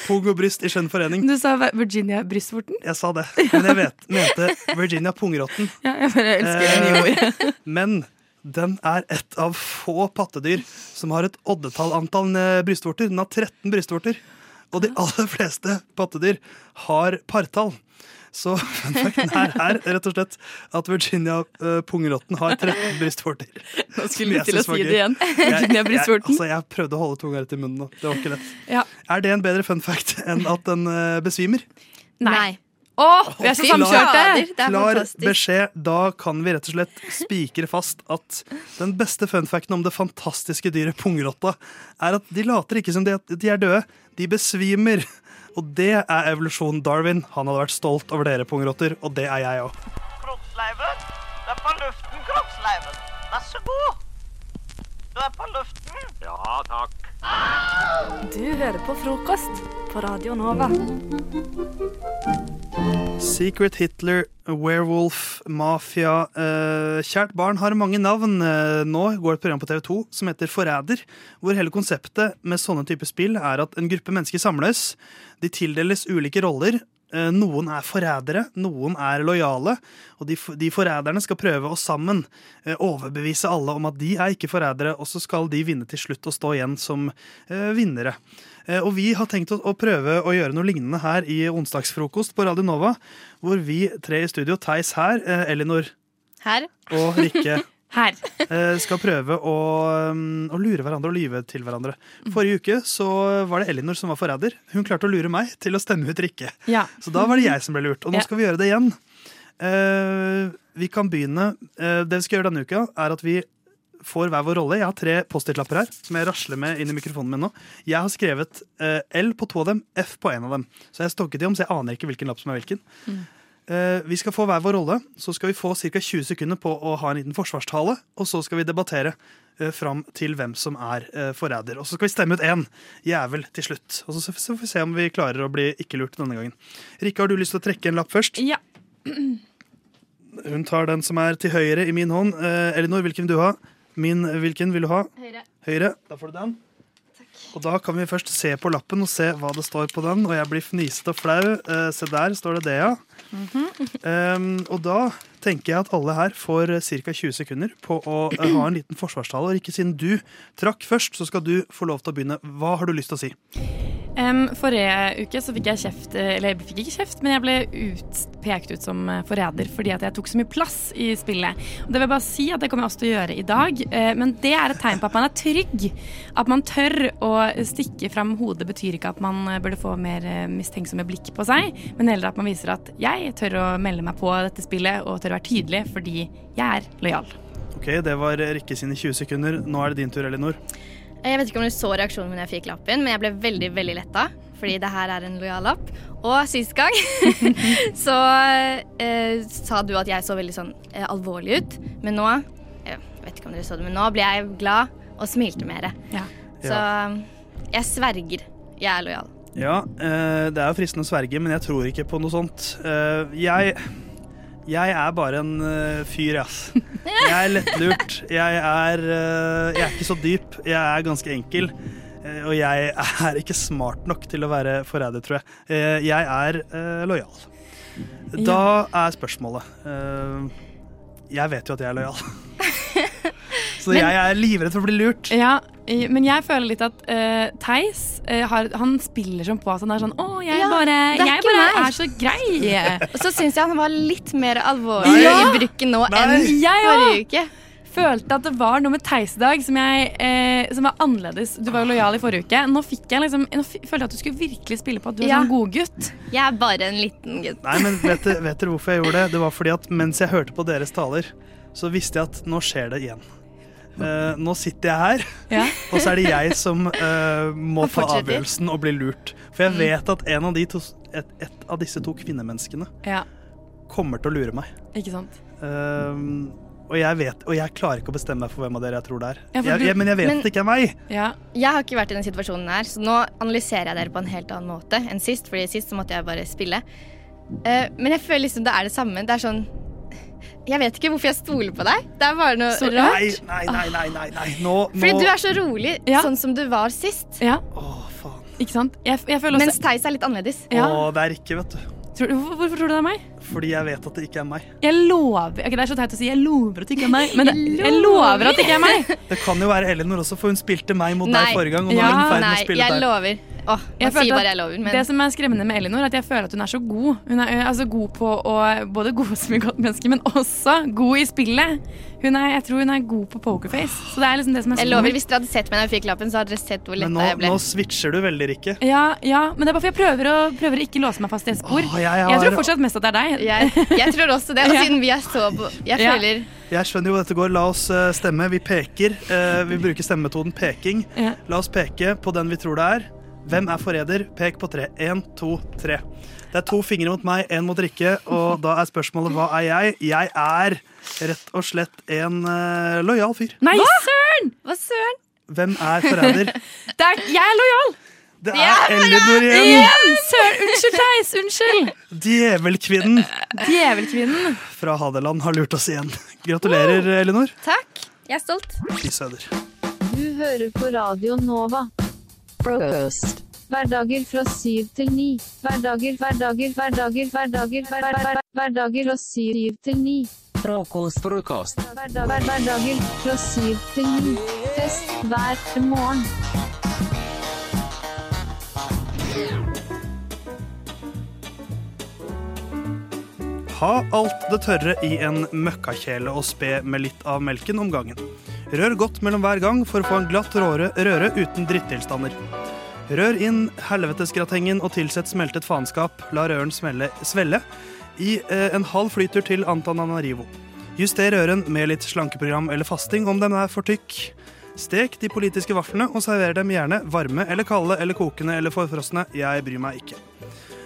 Pung og bryst i skjønn forening. Du sa Virginia brystvorten? Jeg sa det, men jeg vet, mente Virginia pungrotten. Ja, jeg bare elsker. Eh, Men den er et av få pattedyr som har et oddetall antall eh, brystvorter. Den har 13 brystvorter. Og de aller fleste pattedyr har partall. Så (laughs) fun facten her er rett og slett at Virginia uh, pungrotten har 13 brystvorter. Nå skulle du til å si det igjen. Jeg- (laughs) Brystvorten. jeg-. Altså, jeg prøvde å holde tunga rett i munnen nå. Det var ikke lett. Ja. Er det en bedre fun fact enn at den uh, besvimer? Nei. Å, vi er så samkjørte! Klar beskjed. Da kan vi rett og slett spikre fast at den beste funfacten om det fantastiske dyret pungrotta er at de later ikke som de, de er døde. De besvimer. Og det er evolusjonen Darwin. Han hadde vært stolt over dere pungrotter, og det er jeg òg. Kroppsleiven. Du er på luften, kroppsleiven. Vær så god. Du er på luften. Ja, takk. Du hører på frokost på Radio Nova. Secret Hitler, Werewolf, Mafia eh, Kjært barn har mange navn. Eh, nå går et program på TV2 som heter Forræder, hvor hele konseptet med sånne typer spill er at en gruppe mennesker samles. De tildeles ulike roller. Eh, noen er forrædere, noen er lojale. Og de, de forræderne skal prøve å sammen eh, overbevise alle om at de er ikke forrædere, og så skal de vinne til slutt og stå igjen som eh, vinnere. Og vi har tenkt å, prøve å gjøre noe lignende her i onsdagsfrokost på Radio Nova, hvor vi tre i studio, Theis her, Elinor Her. og Rikke Her. eh, skal prøve å, um, å lure hverandre og lyve til hverandre. Forrige uke så var det Elinor som var forræder. Hun klarte å lure meg til å stemme ut Rikke. Ja. Så da var det jeg som ble lurt. Og nå skal vi gjøre det igjen. Eh, vi kan begynne eh, Det vi skal gjøre denne uka, er at vi får hver vår rolle. Jeg har tre Post-It-lapper her som jeg rasler med inn i mikrofonen min nå. Jeg har skrevet L på to av dem, F på en av dem. Så jeg stokket de om, så jeg aner ikke hvilken lapp som er hvilken. Eh, vi skal få hver vår rolle. Så skal vi få ca. 20 sekunder på å ha en liten forsvarstale. Og så skal vi debattere eh, fram til hvem som er eh, forræder. Og så skal vi stemme ut én jævel til slutt. Og så så får vi se om vi klarer å bli ikke lurt denne gangen. Rikke, har du lyst til å trekke en lapp først? Ja. Hun tar den som er til høyre i min hånd. Eh, Elinor, hvilken vil du ha? Min, hvilken vil du ha? Høyre. Høyre. Da får du den. Og da kan vi først se på lappen og se hva det står på den. Og jeg blir fnisete og flau. Eh, se der står det det, ja. Um, og da tenker jeg at alle her får ca. 20 sekunder på å eh, ha en liten forsvarstale. Og ikke siden du trakk først, så skal du få lov til å begynne. Hva har du lyst til å si? Em, forrige uke så fikk jeg kjeft, eller jeg fikk ikke kjeft, men jeg ble ut, pekt ut som eh, forræder fordi at jeg tok så mye plass i spillet. Og det vil jeg bare si at det kommer jeg også til å gjøre i dag, uh, men det er et tegn på at man er trygg. At man tør å stikke fram hodet betyr ikke at man eh, burde få mer mistenksomme blikk på seg, men heller at man viser at jeg tør å melde meg på dette spillet og tør å være tydelig fordi jeg er lojal. Ok, Det var Rikke sine 20 sekunder. Nå er det din tur, Elinor. Jeg vet ikke om du så reaksjonen min da jeg fikk lappen, men jeg ble veldig veldig letta. Fordi det her er en lojal lapp. Og sist gang (laughs) så eh, sa du at jeg så veldig sånn eh, alvorlig ut. Men nå Jeg vet ikke om dere så det, men nå ble jeg glad og smilte mer. Så jeg sverger. Jeg er lojal. Ja, eh, det er jo fristende å sverge, men jeg tror ikke på noe sånt. Eh, jeg jeg er bare en uh, fyr, ass. (laughs) Jeg er lettlurt. Jeg er, uh, jeg er ikke så dyp. Jeg er ganske enkel. Uh, og jeg er ikke smart nok til å være forræder, tror jeg. Jeg er lojal. Da er spørsmålet Jeg vet jo at jeg er lojal. (laughs) Så Men- jeg er livredd for å bli lurt. Ja, men jeg føler litt at uh, Theis uh, har, han spiller sånn på at han er sånn Å, jeg Ja, bare, er jeg bare er så grei. Og så syns jeg han var litt mer alvorlig Ja! i bruken nå Nei. enn Jeg forrige uke. Følte at det var noe med Theis i dag som, jeg, eh, som var annerledes. Du var jo lojal i forrige uke. Nå fikk jeg liksom Nå f følte jeg at du skulle virkelig spille på at du er en god gutt. Jeg er bare en liten gutt. Nei, men vet, vet dere hvorfor jeg gjorde det? Det var fordi at mens jeg hørte på deres taler, så visste jeg at nå skjer det igjen. Eh, nå sitter jeg her, Ja. (laughs) og så er det jeg som uh, må ta avgjørelsen og bli lurt. For jeg Mm. vet at en av de to, et, et av disse to kvinnemenneskene Ja, kommer til å lure meg. ikke sant? Uh, og jeg vet, og jeg klarer ikke å bestemme meg for hvem av dere jeg tror det er. Ja, jeg, jeg, men jeg vet Men- det ikke er meg. Ja. Jeg har ikke vært i den situasjonen her, så nå analyserer jeg dere på en helt annen måte enn sist. Fordi sist så måtte jeg bare spille. Eh, men jeg føler liksom det er det samme. Det er sånn Jeg vet ikke hvorfor jeg stoler på deg. Det er bare noe Så- rart. Nei, nei, nei, nei, nei, Nå, Nå, Fordi du er så rolig, sånn som du var sist. Ja. Ikke sant? Jeg, jeg føler også Mens Theis er litt annerledes. Ja. Å, det er ikke, vet du. Tror, hvorfor, hvorfor tror du det er meg? Fordi jeg vet at det ikke er meg. Jeg lover okay, Det er så teit å si 'jeg lover at det ikke er meg', men det, Jeg jeg lover at det ikke er meg. Det kan jo være Elinor også, for hun spilte meg mot Nei. deg forrige gang. Og nå er hun i med å Nei, spille jeg deg. lover. Åh, Jeg sier bare jeg lover, men Det som er skremmende med Elinor, er at jeg føler at hun er så god. Hun er altså, god på å både god som et godt menneske, men også god i spillet. Hun er, jeg tror hun er god på pokerface. Så det er liksom det som er jeg lover, hvis dere hadde sett meg da jeg fikk lappen, så hadde dere sett hvor letta jeg ble. nå switcher du veldig, Rikke. Ja, ja, men det er bare for jeg prøver å, prøver å ikke låse meg fast i et spor. Åh, jeg jeg, har- tror fortsatt mest at det er deg. Jeg, jeg tror også det. Og (laughs) siden vi er så på Jeg Ja. føler Jeg skjønner jo hvor dette går. La oss eh, stemme. Vi peker. Eh, vi bruker stemmemetoden peking. Ja. La oss peke på den vi tror det er. Hvem er forræder? Pek på tre. Én, to, tre. Det er to fingre mot meg, én mot Rikke, og da er spørsmålet hva er jeg? Jeg er rett og slett en uh, lojal fyr. Nei, søren! Hva søren? Hvem er forræder? (laughs) Er, jeg er lojal! Det er Elinor igjen! Igjen! Unnskyld, Theis! Unnskyld! Djevelkvinnen Djevelkvinnen. fra Hadeland har lurt oss igjen. Gratulerer, Elinor. Takk. Jeg er stolt. Fy søder. Du hører på Radio Nova. Frokost. Hverdager fra syv til ni. Hverdager, hverdager, hverdager, hverdager, hverdager, hver- hver- hverdager fra syv til ni. Frokost. Frokost. Hverdager fra syv til ni. Fest hver morgen. Ha alt det tørre i en møkkakjele og spe med litt av melken om gangen. Rør godt mellom hver gang for å få en glatt råre, røre uten drittilstander. Rør inn helvetesgratengen og tilsett smeltet faenskap. La røren smelle, svelle i eh, en halv flytur til Antananarivo. Juster røren med litt slankeprogram eller fasting om den er for tykk. Stek de politiske vaflene og server dem gjerne varme eller kalde eller kokende eller forfrosne. Jeg bryr meg ikke.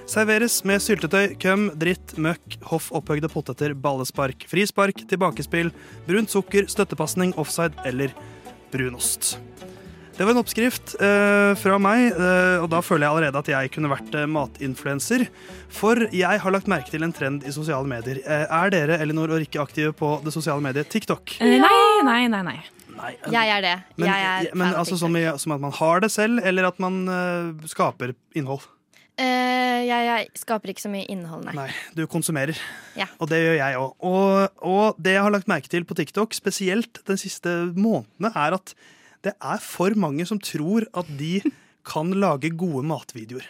Serveres med syltetøy, køm, dritt, møkk, hoff opphøgde poteter, ballespark, frispark, tilbakespill, brunt sukker, støttepasning, offside eller brunost. Det var en oppskrift eh, fra meg, eh, og da føler jeg allerede at jeg kunne vært eh, matinfluenser. For jeg har lagt merke til en trend i sosiale medier. Eh, er dere Elinor og Rikke aktive på det sosiale mediet TikTok? Nei, Nei, nei, nei. Nei. Jeg er det. Men, jeg er men altså som, i, som at man har det selv, eller at man uh, skaper innhold? Uh, jeg, jeg skaper ikke så mye innhold, nei. Nei, du konsumerer. Ja. Og det gjør jeg òg. Og, og det jeg har lagt merke til på TikTok, spesielt den siste månedene, er at det er for mange som tror at de kan lage gode matvideoer.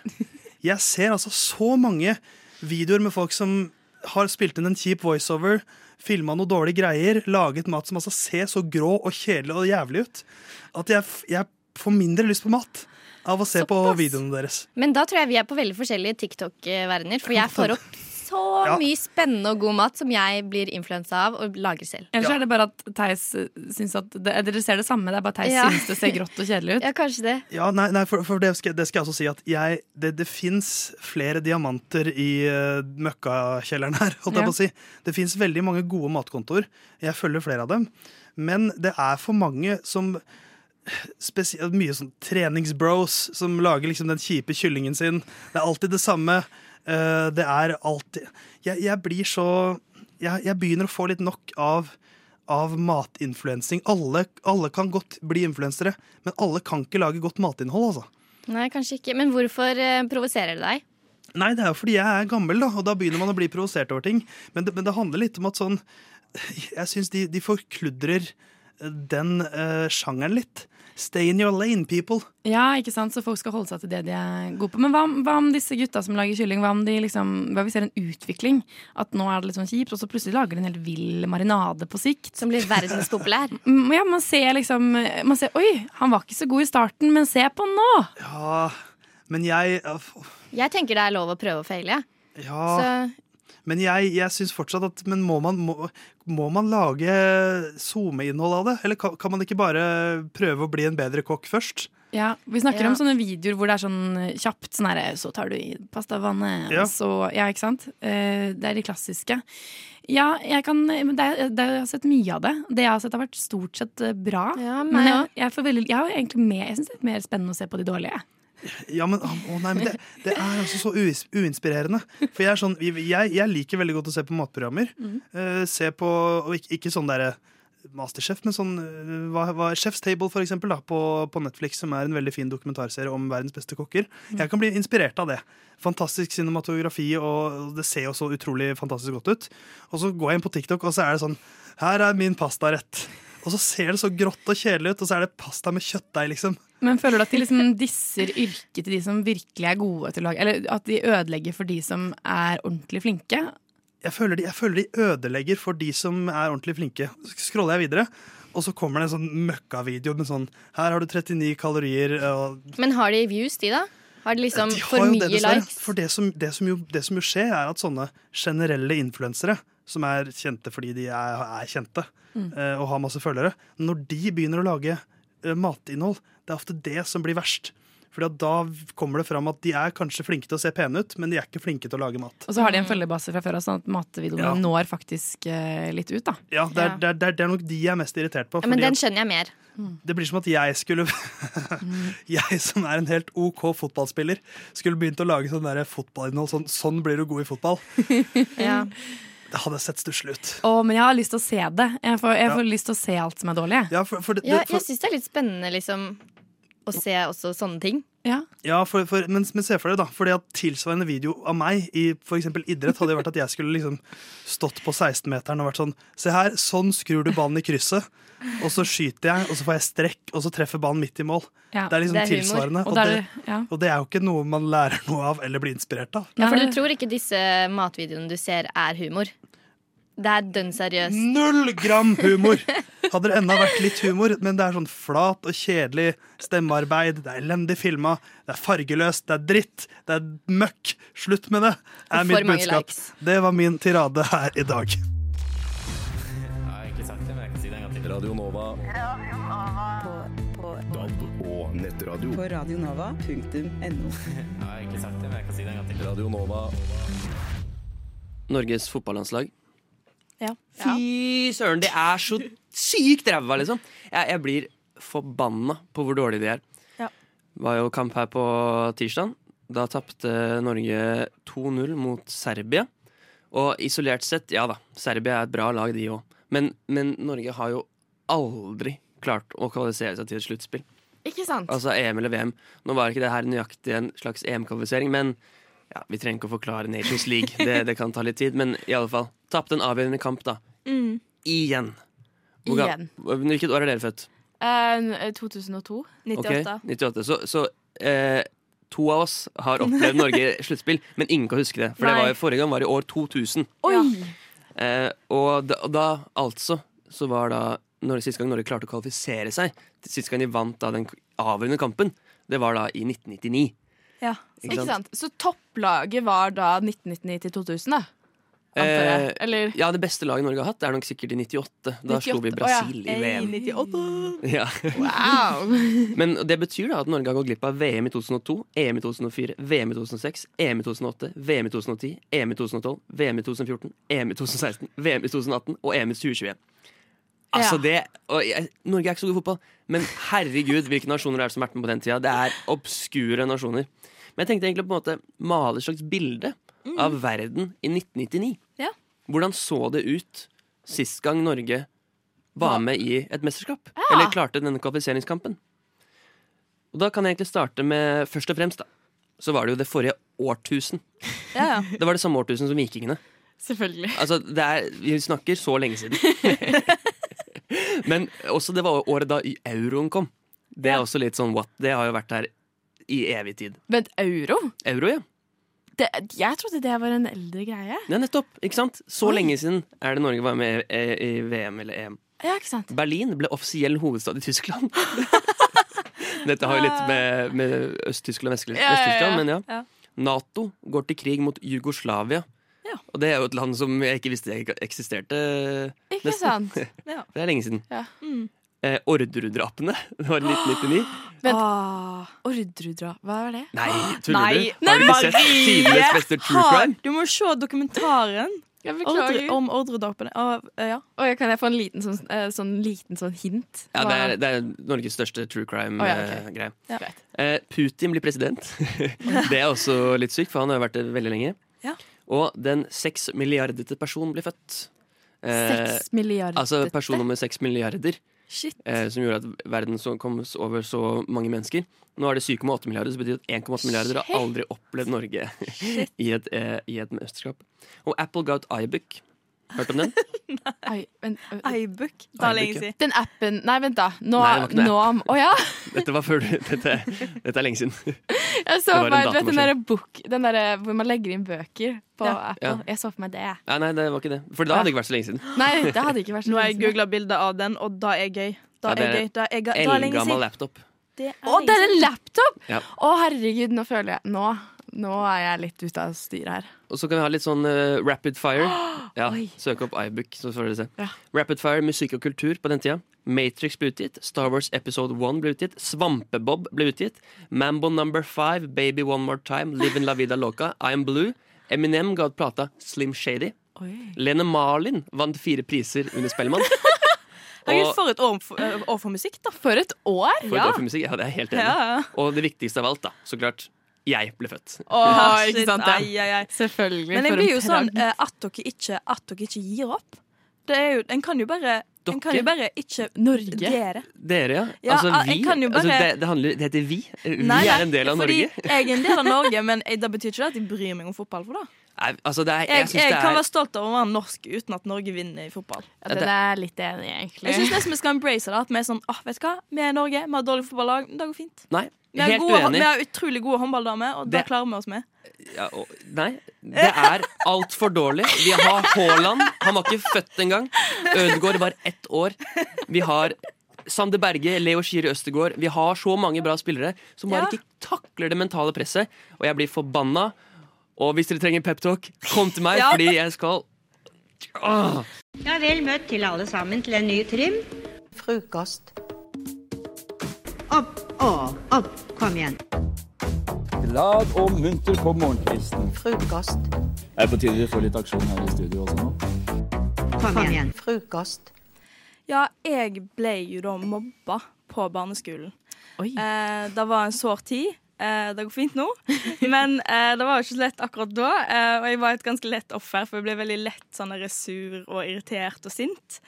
Jeg ser altså så mange videoer med folk som har spilt inn en kjip voiceover, filma noe dårlige greier, laget mat som altså ser så grå og kjedelig og jævlig ut, at jeg, jeg får mindre lyst på mat av å se på videoene deres. Men da tror jeg vi er på veldig forskjellige TikTok-verdener. For jeg (laughs) får opp så Ja. mye spennende og god mat som jeg blir influensa av og lager selv. Ellers er det bare at Theis eh, syns at det, Dere ser det samme, det er bare Theis Ja. syns det ser grått og kjedelig ut. (laughs) Ja, kanskje det. Ja, nei, nei for, for det, skal, det skal jeg også si at jeg, det, det fins flere diamanter i uh, møkkakjelleren her. Holdt jeg Ja. på å si. Det fins veldig mange gode matkontoer. Jeg følger flere av dem. Men det er for mange som spesielt Mye sånn treningsbros som lager liksom den kjipe kyllingen sin. Det er alltid det samme. Eh, det er alltid Jeg, jeg blir så jeg, jeg begynner å få litt nok av av matinfluensing. Alle, alle kan godt bli influensere, men alle kan ikke lage godt matinnhold, altså. Nei, kanskje ikke. Men hvorfor uh, provoserer det deg? Nei, det er jo fordi jeg er gammel, da, og da begynner man å bli provosert over ting. Men det, men det handler litt om at sånn Jeg syns de, de forkludrer den uh, sjangeren litt. Stay in your lane, people. Ja, ikke sant? Så folk skal holde seg til det de er gode på. Men hva, hva om disse gutta som lager kylling? Hva om de liksom, hva vi ser en utvikling? At nå er det litt sånn kjipt, og så plutselig lager de en helt vill marinade på sikt. Som blir verdenspopulær? (laughs) Ja, man ser liksom man ser, Oi, han var ikke så god i starten, men se på han nå! Ja, men jeg Jeg tenker det er lov å prøve og feile. Ja. Så Men jeg, jeg syns fortsatt at Men må man, må, må man lage SoMe-innhold av det? Eller kan, kan man ikke bare prøve å bli en bedre kokk først? Ja, Vi snakker Ja. om sånne videoer hvor det er sånn kjapt sånn her, Så tar du i pastavannet, Ja. så Ja, ikke sant? Eh, det er de klassiske. Ja, jeg kan det, det, Jeg har sett mye av det. Det jeg har sett, har vært stort sett eh, bra. Ja, men men jeg, jeg, veldig, jeg har egentlig mer, Jeg syns det er mer spennende å se på de dårlige. Ja, men, å nei, men det, det er altså så uinspirerende. For jeg, er sånn, jeg, jeg liker veldig godt å se på matprogrammer. Mm. Uh, se på, og ikke, ikke sånn derre Masterchef, men sånn eh, hva, hva, Chef's Table, for eksempel, da, på, på Netflix, som er en veldig fin dokumentarserie om verdens beste kokker. Mhm. Jeg kan bli inspirert av det. Fantastisk cinematografi, og det ser jo så utrolig fantastisk godt ut. Og så går jeg inn på TikTok, og så er det sånn Her er min pastarett. Og så ser det så grått og kjedelig ut, og så er det pasta med kjøttdeig, liksom. Men føler du at de liksom disser yrket til de som virkelig er gode til å lage Eller at de ødelegger for de som er ordentlig flinke? jeg føler, de, jeg føler de ødelegger for de som er ordentlig flinke. Så scroller jeg videre, og så kommer det en sånn møkkavideo med sånn Her har du 39 kalorier. Og Men har de views, de, da? Har de liksom de har for mye det, likes? For det som, det, som jo, det som jo skjer, er at sånne generelle influensere, som er kjente fordi de er, er kjente Mm. eh, og har masse følgere, når de begynner å lage eh, matinnhold, det er ofte det som blir verst. Fordi at da kommer det fram at de er kanskje flinke til å se pene ut, men de er ikke flinke til å lage mat. Og så har de en følgebase fra før av, sånn at matvideoene Ja. når faktisk eh, litt ut, da. Ja, det er, Det, er, det, er, det er nok de jeg er mest irritert på. Ja, men den skjønner jeg mer. Det blir som at jeg skulle (laughs) Jeg som er en helt OK fotballspiller, skulle begynt å lage sånn fotballinnhold. Sånn, sånn blir du god i fotball. (laughs) Ja. Det hadde sett stusslig ut. Oh, men jeg har lyst til å se det. Jeg får, jeg Ja. får lyst til å se alt som er dårlig. Ja, for, for, det, det, for, jeg syns det er litt spennende liksom, å se også sånne ting. Ja. ja, for, for, men, men se for deg, da. Fordi at tilsvarende video av meg i f.eks. idrett hadde vært at jeg skulle liksom stått på 16-meteren og vært sånn Se her, sånn skrur du ballen i krysset. Og så skyter jeg, og så får jeg strekk, og så treffer ballen midt i mål. Ja, det er liksom det er tilsvarende. Og Og, er det, det- ja. og det er jo ikke noe man lærer noe av eller blir inspirert av. Ja, for du tror ikke disse matvideoene du ser, er humor? Det er dønn seriøst. Null gram humor! Hadde det enda vært litt humor, men det er sånn flat og kjedelig stemmearbeid. Det er elendig filma, det er fargeløst, det er dritt, det er møkk. Slutt med det, er mitt budskap. likes. Det var min tirade her i dag. Radio Nova. Radio Nova. DAB og nettradio. På radionova.no. Jeg har egentlig sagt det, men jeg kan si det en gang til. Radio Nova. Norges fotballandslag. Ja. Fy søren, de er så sykt ræva, liksom. Jeg, jeg blir forbanna på hvor dårlige de er. Ja. Var jo kamp her på tirsdag. Da tapte Norge 2-0 mot Serbia. Og isolert sett, ja da, Serbia er et bra lag, de òg. Men, men Norge har jo aldri klart å kvalifisere seg til et sluttspill. Ikke sant? Altså EM eller VM. Nå var ikke det her nøyaktig en slags EM-kvalifisering, men ja, vi trenger ikke å forklare Nations League. Det, det kan ta litt tid, men i alle fall. Tapte en avgjørende kamp, da. Mm. Igjen. Hvor Igjen. Hvilket år er dere født? Uh, 2002. Ok, 98. Så, så uh, to av oss har opplevd (laughs) Norge i sluttspill, men ingen kan huske det. For det var forrige gang var i år 2000. Oi! Uh, og, da, og da, altså, så var da når, Sist gang Norge klarte å kvalifisere seg, sist gang de vant da den avgjørende kampen, det var da i 1999. Ja, Ikke sant? sant? Så topplaget var da 1999 til 2000, da? Eh, Eller Ja, det beste laget Norge har hatt, er nok sikkert i 98. Da slo vi Brasil oh, ja. I VM. 98. Ja. Wow! (laughs) Men det betyr da at Norge har gått glipp av VM i 2002, EM i 2004, VM i 2006, EM i 2008, VM i 2010, EM i 2012, VM i 2014, EM i 2016, VM i 2018 og EM i 2021. Altså det, jeg, Norge er ikke så god i fotball, men herregud, hvilke nasjoner er det som har vært med på den tida? Det er obskure nasjoner. Men jeg tenkte egentlig på en måte male et slags bilde av verden i 1999. Ja. Hvordan så det ut sist gang Norge var med i et mesterskap? Ja. Eller klarte denne kvalifiseringskampen? Og Da kan jeg egentlig starte med først og fremst da Så var det jo det forrige årtusen. Ja, ja. Det var det samme årtusen som vikingene. Selvfølgelig. Altså, det er, Vi snakker så lenge siden. (laughs) Men også det var året da euroen kom. Det er også litt sånn what? Det har jo vært her i evig tid. Vent, euro? Euro, ja. Det, jeg trodde det var en eldre greie. Ja, nettopp. ikke sant? Så Oi. lenge siden er det Norge var med i, i VM eller EM. Ja, ikke sant? Berlin ble offisiell hovedstad i Tyskland. (laughs) Dette har jo litt med, med Øst-Tyskland og Vest- Ja, ja, ja. Vest-Tyskland, men ja. Ja. Nato går til krig mot Jugoslavia. Og det er jo et land som jeg ikke visste eksisterte. Ikke nesten. sant? (laughs) Ja. Det er lenge siden. Ja. Mm. Eh, Orderud-drapene. Det var i 1999. (gasps) Vent. Orderudra, hva var det? Nei, tuller Nei. du? Har du sett tidenes beste true crime? Du må se dokumentaren Jeg beklager. Ordre, om ordredrapene. Å, ja. Oi, kan jeg få en liten sånn, eh, sånn, liten sånn hint? Ja, det er, det er Norges største true Å, ja, ok. crime-greie. Ja. Eh, Putin blir president. (laughs) det er også litt sykt, for han har vært det veldig lenge. Ja. Og den seks milliardete personen blir født. Eh, Seks milliardete? Altså person nummer seks milliarder. Shit. Eh, som gjorde at verden så, kom over så mange mennesker. Nå er det 7,8 milliarder, så betyr at 1,8 milliarder har aldri opplevd Norge (laughs) i et, eh, i et mesterskap. Og Apple ga ut iBook. Hørt om den? (laughs) IBook. Det er lenge siden. Den appen Nei, vent, da. Nå, Nei, det nå Å ja! (laughs) Dette var før Dette, dette er lenge siden. (laughs) Jeg så for meg vet, den derre book Den derre hvor man legger inn bøker på Ja. Apple. Ja. Jeg så for meg det. Ja, nei, det var ikke det. For da hadde det ikke vært så lenge siden. Nei, det hadde ikke vært så lenge siden Nå har jeg googla bilde av den, og da er gøy. Da er er gøy. Da er, gøy. da er lenge Eldgammel siden. laptop. Er Å, det er en laptop! Å, herregud, nå føler jeg Nå, nå er jeg litt ute av styret her. Og så kan vi ha litt sånn uh, rapid fire. (gasps) Ja, Søk opp iBook, så får dere se. Ja. Rapid fire, musikk og kultur på den tida. Matrix ble utgitt. Star Wars Episode 1 ble utgitt. Svampebob ble utgitt. Mambo Number 5, Baby One More Time, Livin' La Vida Loca, I'm Blue. Eminem ga ut plata Slim Shady. Lene Marlin vant fire priser under Spellemann. (laughs) Herregud, Og- for et år for, eh, år for musikk, da. For et år! For et år for musikk. Ja, det er helt enig. Ja. Og det viktigste av alt, da, så klart. Jeg ble født. Oh, (laughs) ikke sant? ja. ai, ai, ai. Selvfølgelig. Men jeg blir jo sånn eh, at dere ikke, at dere ikke gir opp. Det er jo, en kan jo bare En kan jo bare ikke Norge. Dere. Dere, ja. Ja, altså, vi. Bare... altså, det, det, handler, det heter vi. Vi Nei, er en del av fordi Norge. jeg er en del av (laughs) Norge, men jeg, det betyr ikke at jeg bryr meg om fotball. For da. Nei, altså, det er, jeg, Jeg, jeg det kan er være stolt over å være norsk uten at Norge vinner i fotball. Ja, den er jeg litt enig i, egentlig. Jeg syns nesten vi skal embrace det. At vi er sånn, oh, vet du hva, vi er Norge, vi har dårlig fotballag, men det går fint. Nei, Vi har, helt gode, uenig. vi har utrolig gode håndballdamer, og det Det- klarer vi oss med. Ja, og, nei, det er altfor dårlig. Vi har Haaland. Han var ikke født engang. Ødegaard var ett år. Vi har Sander Berge, Leo Skiri Østegård. Vi har så mange bra spillere som bare Ja. ikke takler det mentale presset. Og jeg blir forbanna. Og hvis dere trenger peptalk, kom til meg, Ja. fordi jeg skal Ja, vel møtt til alle sammen til en ny trim. Frokost. Opp og opp. Kom igjen. Glad og munter på morgenkvisten. Frokost. Er på tide vi får litt aksjon her i studio også nå? Kom igjen. Frokost. Ja, jeg ble jo da mobba på barneskolen. Eh, det var en sår tid. Eh, det går fint nå, (laughs) men eh, det var jo ikke så lett akkurat da. Eh, og jeg var et ganske lett offer, for jeg ble veldig lett sånn sur og irritert og sint.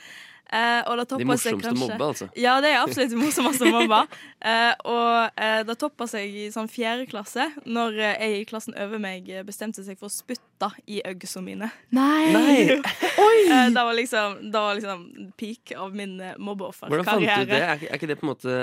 Eh, og det De morsomste kanskje mobbe, altså. Ja, det er absolutt de (laughs) morsomste mobba. Eh, og eh, det toppa seg i sånn fjerde klasse, når jeg i klassen over meg bestemte seg for å spytte i øynene mine. Nei! Nei. (laughs) Eh, det var liksom, det var liksom peak av min mobbeofferkarriere. Hvordan fant du det? Er, er ikke det på en måte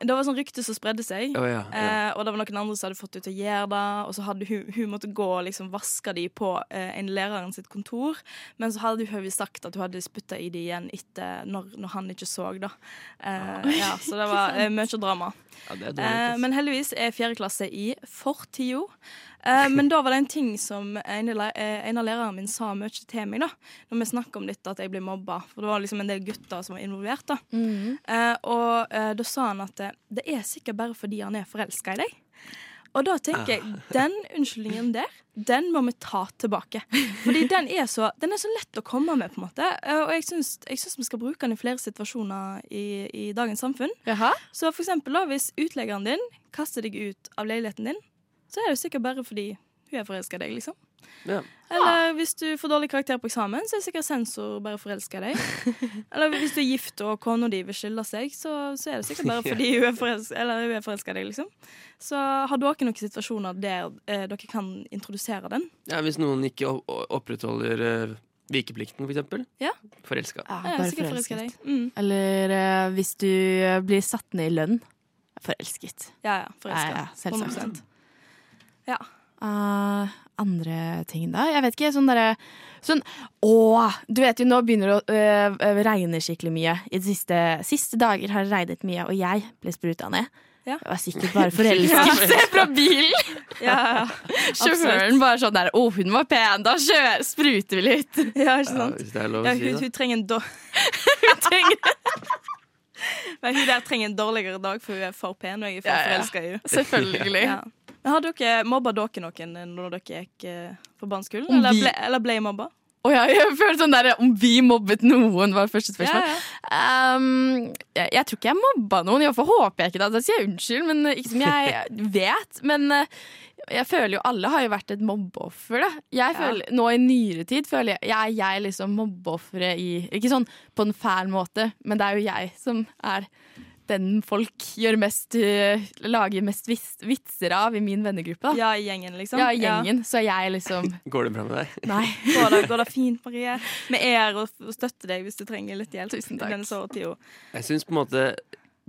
Det var sånn rykte som spredde seg. oh, ja, ja. Eh, og det var noen andre som hadde fått henne til å gjøre det. Og så hadde hun, hun måtte gå og liksom vaske de på eh, en læreren sitt kontor. Men så hadde hun sagt at hun hadde spytta i de igjen etter når, når han ikke så. da. Eh, ja, så det var (laughs) eh, mye drama. Eh, men heldigvis er fjerde klasse i fortida. Eh, men da var det en ting som en, av eh, en av lærerne min sa mye til meg, da når vi snakket om dette at jeg ble mobba. For det var liksom en del gutter som var involvert. da Eh, Og eh, da sa han at det er sikkert bare fordi han er forelska i deg. Og da tenker jeg, den unnskyldningen der, den må vi ta tilbake. Fordi den er så, den er så lett å komme med, på en måte. Og jeg syns, vi skal bruke den i flere situasjoner i, i dagens samfunn. Så for eksempel da, hvis utleggeren din kaster deg ut av leiligheten din, så er det sikkert bare fordi hun er forelska i deg, liksom. Ja. Eller hvis du får dårlig karakter på eksamen, så er sikkert sensor bare forelska i deg. (laughs) Eller hvis du er gift og kona di vil skille seg, så, så er det sikkert bare (laughs) fordi hun er forelska i deg, liksom. Så har dere noen situasjoner der eh, dere kan introdusere den? ja, Hvis noen ikke opprettholder eh, vikeplikten, for eksempel. Ja. Forelska. Ja, er forelska deg. Mm. Eller eh, hvis du blir satt ned i lønn. Forelsket. Ja, ja. Forelska. Ja, ja, selvsagt. 100%. Ja. Uh, andre ting, da? Jeg vet ikke. Sånn derre Sånn Å! Du vet jo, nå begynner det å øh, regne skikkelig mye. I de siste, siste dager har det regnet mye, og jeg ble spruta ned. Ja. Det var sikkert bare forelskelse (laughs) (laughs) fra bilen! Ja, ja. Sjåføren bare sånn der Å, hun var pen, da kjører, spruter vi litt. (laughs) Ja, ikke sant? hvis det er lov å Ja, si, hun, hun trenger en dår... hun trenger Men hun der trenger en dårligere dag, for hun er for pen, og jeg er for Ja, ja. forelska i henne. Selvfølgelig. Ja. Har dere mobba dere noen når dere gikk eh, på barneskolen? Om Eller ble, eller ble mobba? Oh, ja, (laughs) jeg føler sånn der Om vi mobbet noen, var første spørsmål. Ja, Um, jeg, jeg tror ikke jeg mobba noen. Iallfall håper jeg ikke det. Da sier jeg unnskyld, men eh, ikke som jeg (laughs) vet. Men eh, jeg føler jo alle har jo vært et mobbeoffer. Nå i nyere tid føler jeg jeg, jeg liksom mobbeofferet i Ikke sånn på en fæl måte, men det er jo jeg som er den folk gjør mest eh, lager mest vitser av i min vennegruppe. Da. Ja, i gjengen, liksom. Ja, i gjengen. Så er jeg liksom (laughs) Går det bra med deg? Nei. (laughs) Går det, går det fint, Marie? Vi er her og og støtter deg hvis du trenger litt hjelp. Tusen takk. denne. Jeg syns på en måte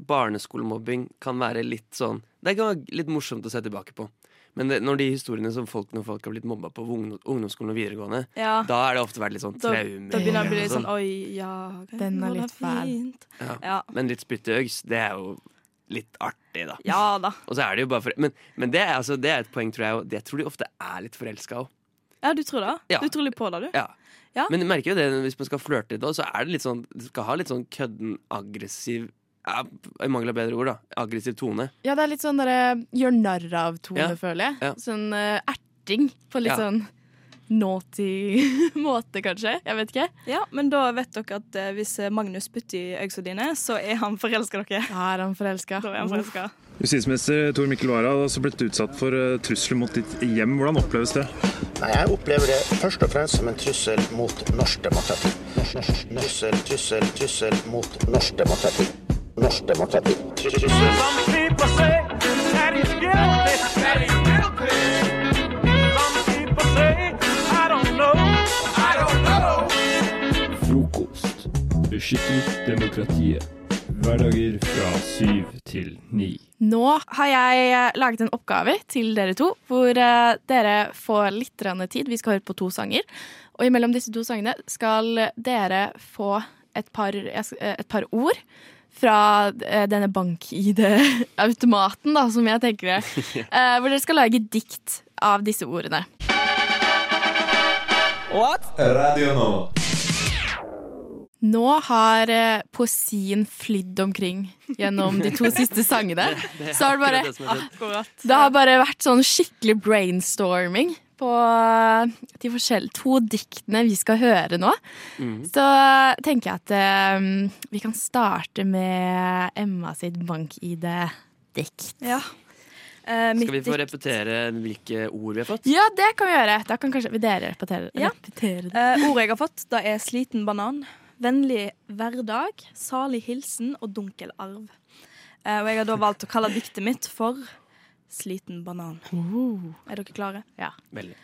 barneskolemobbing kan være litt sånn Det kan være litt morsomt å se tilbake på. Men det, når de historiene som folk når folk har blitt mobba på ungdomsskolen og videregående, Ja. da er det ofte vært litt sånn Da, traume. da begynner det å bli litt sånn Oi, ja Den er litt fæl. fint? Ja. Ja. Men litt spytteøgs, det er jo litt artig, da. Ja da. Og så er det jo bare for, Men, men det, er, altså, det er et poeng, tror jeg. Og jeg tror de ofte er litt forelska òg. Ja, du tror det? Ja. Du tror litt på det, du? Ja. Ja. Men du merker jo det hvis man skal flørte litt, òg, så er det litt sånn Du skal ha litt sånn kødden, aggressiv ja, I mangel av bedre ord, da. Aggressiv tone. Ja, det er litt sånn derre gjør narr av-tone, Ja. føler jeg. Ja. Sånn uh, erting på litt Ja. sånn naughty (laughs) måte, kanskje. Jeg vet ikke. Ja, men da vet dere at uh, hvis eh, Magnus putter i øynene dine, så er han forelska dere. Da er han forelska. Da er han forelska. Justisminister Tor Mikkel Wara har også blitt utsatt for eh, trusler mot ditt hjem. Hvordan oppleves det? Nei, Jeg opplever det først og fremst som en trussel mot norsk demokrati. Norsk- Trussel, trussel, trussel mot norsk demokrati. Norsk demokrati. Frokost. Beskytter demokratiet. Hverdager fra syv til ni. Nå har jeg eh, laget en oppgave til dere to, hvor eh, dere får litt tid. Vi skal høre på to sanger. Og imellom disse to sangene skal dere få et par, eh, et par ord fra eh, denne bank-ID-automaten, da, som jeg tenker det. (laughs) Eh, hvor dere skal lage dikt av disse ordene. What? Radio nå. Nå har eh, poesien flydd omkring gjennom de to siste sangene. (laughs) Det er Så har det bare det. Det har bare vært sånn skikkelig brainstorming på eh, de forskjellige to diktene vi skal høre nå. mm. Så tenker jeg at eh, vi kan starte med Emma sitt bank-ID-dikt. Ja. Uh, Skal vi få repetere hvilke ord vi har fått? Ja, det kan vi gjøre. Da kan kanskje dere repetere, Ja. repetere det. Eh, ordet jeg har fått, da er sliten banan, vennlig hverdag, salig hilsen og dunkel arv. Uh, og jeg har da valgt å kalle diktet mitt for Sliten banan. Er dere klare? Ja. Veldig.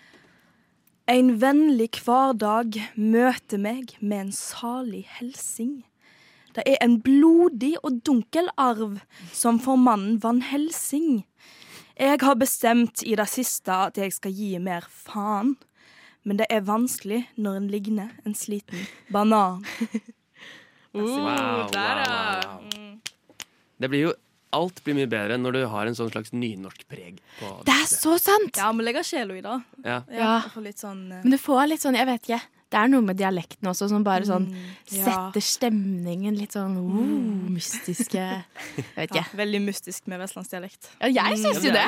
En vennlig hverdag møter meg med en salig helsing. Det er en blodig og dunkel arv som får mannen Van Helsing. Jeg har bestemt i det siste at jeg skal gi mer faen. Men det er vanskelig når en ligner en sliten banan. (laughs) Wow, der, wow, wow. Det blir jo Alt blir mye bedre når du har en sånn slags nynorskpreg. på Det er så sant! Ja, må legge sjela i det. Ja. Ja. sånn uh... Men du får litt sånn, jeg vet ikke Det er noe med dialekten også som bare sånn ja. setter stemningen litt sånn oh, mystiske Jeg vet ikke. ja, Veldig mystisk med vestlandsdialekt. Ja, jeg syns jo det.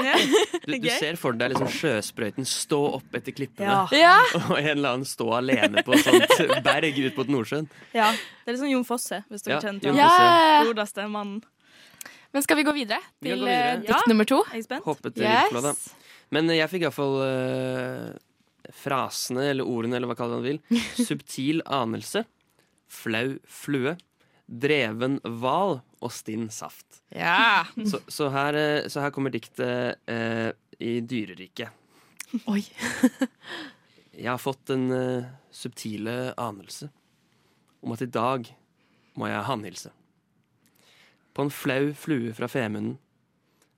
Du, du ser for deg liksom sjøsprøyten stå opp etter klippene, (laughs) og en eller annen stå alene på et sånt berg ut mot Nordsjøen. Ja, Det er litt sånn Jon Fosse, hvis dere Ja, kjenner Jon til Fosse. Ja. Godeste mannen. Men skal vi gå videre Vi til gå videre. dikt dikt nummer to? Jeg er spent. Hoppe til Yes. Rifla, da. Men jeg fikk iallfall uh, frasene, eller ordene, eller hva kaller man vil. (laughs) Subtil anelse. Flau flue. Dreven hval og stinn saft. Ja. Så, så, her, eh, så her kommer diktet uh, i dyreriket. Oi. (laughs) Jeg har fått en uh, subtile anelse om at i dag må jeg hannhilse. På en flau flue fra Femunden,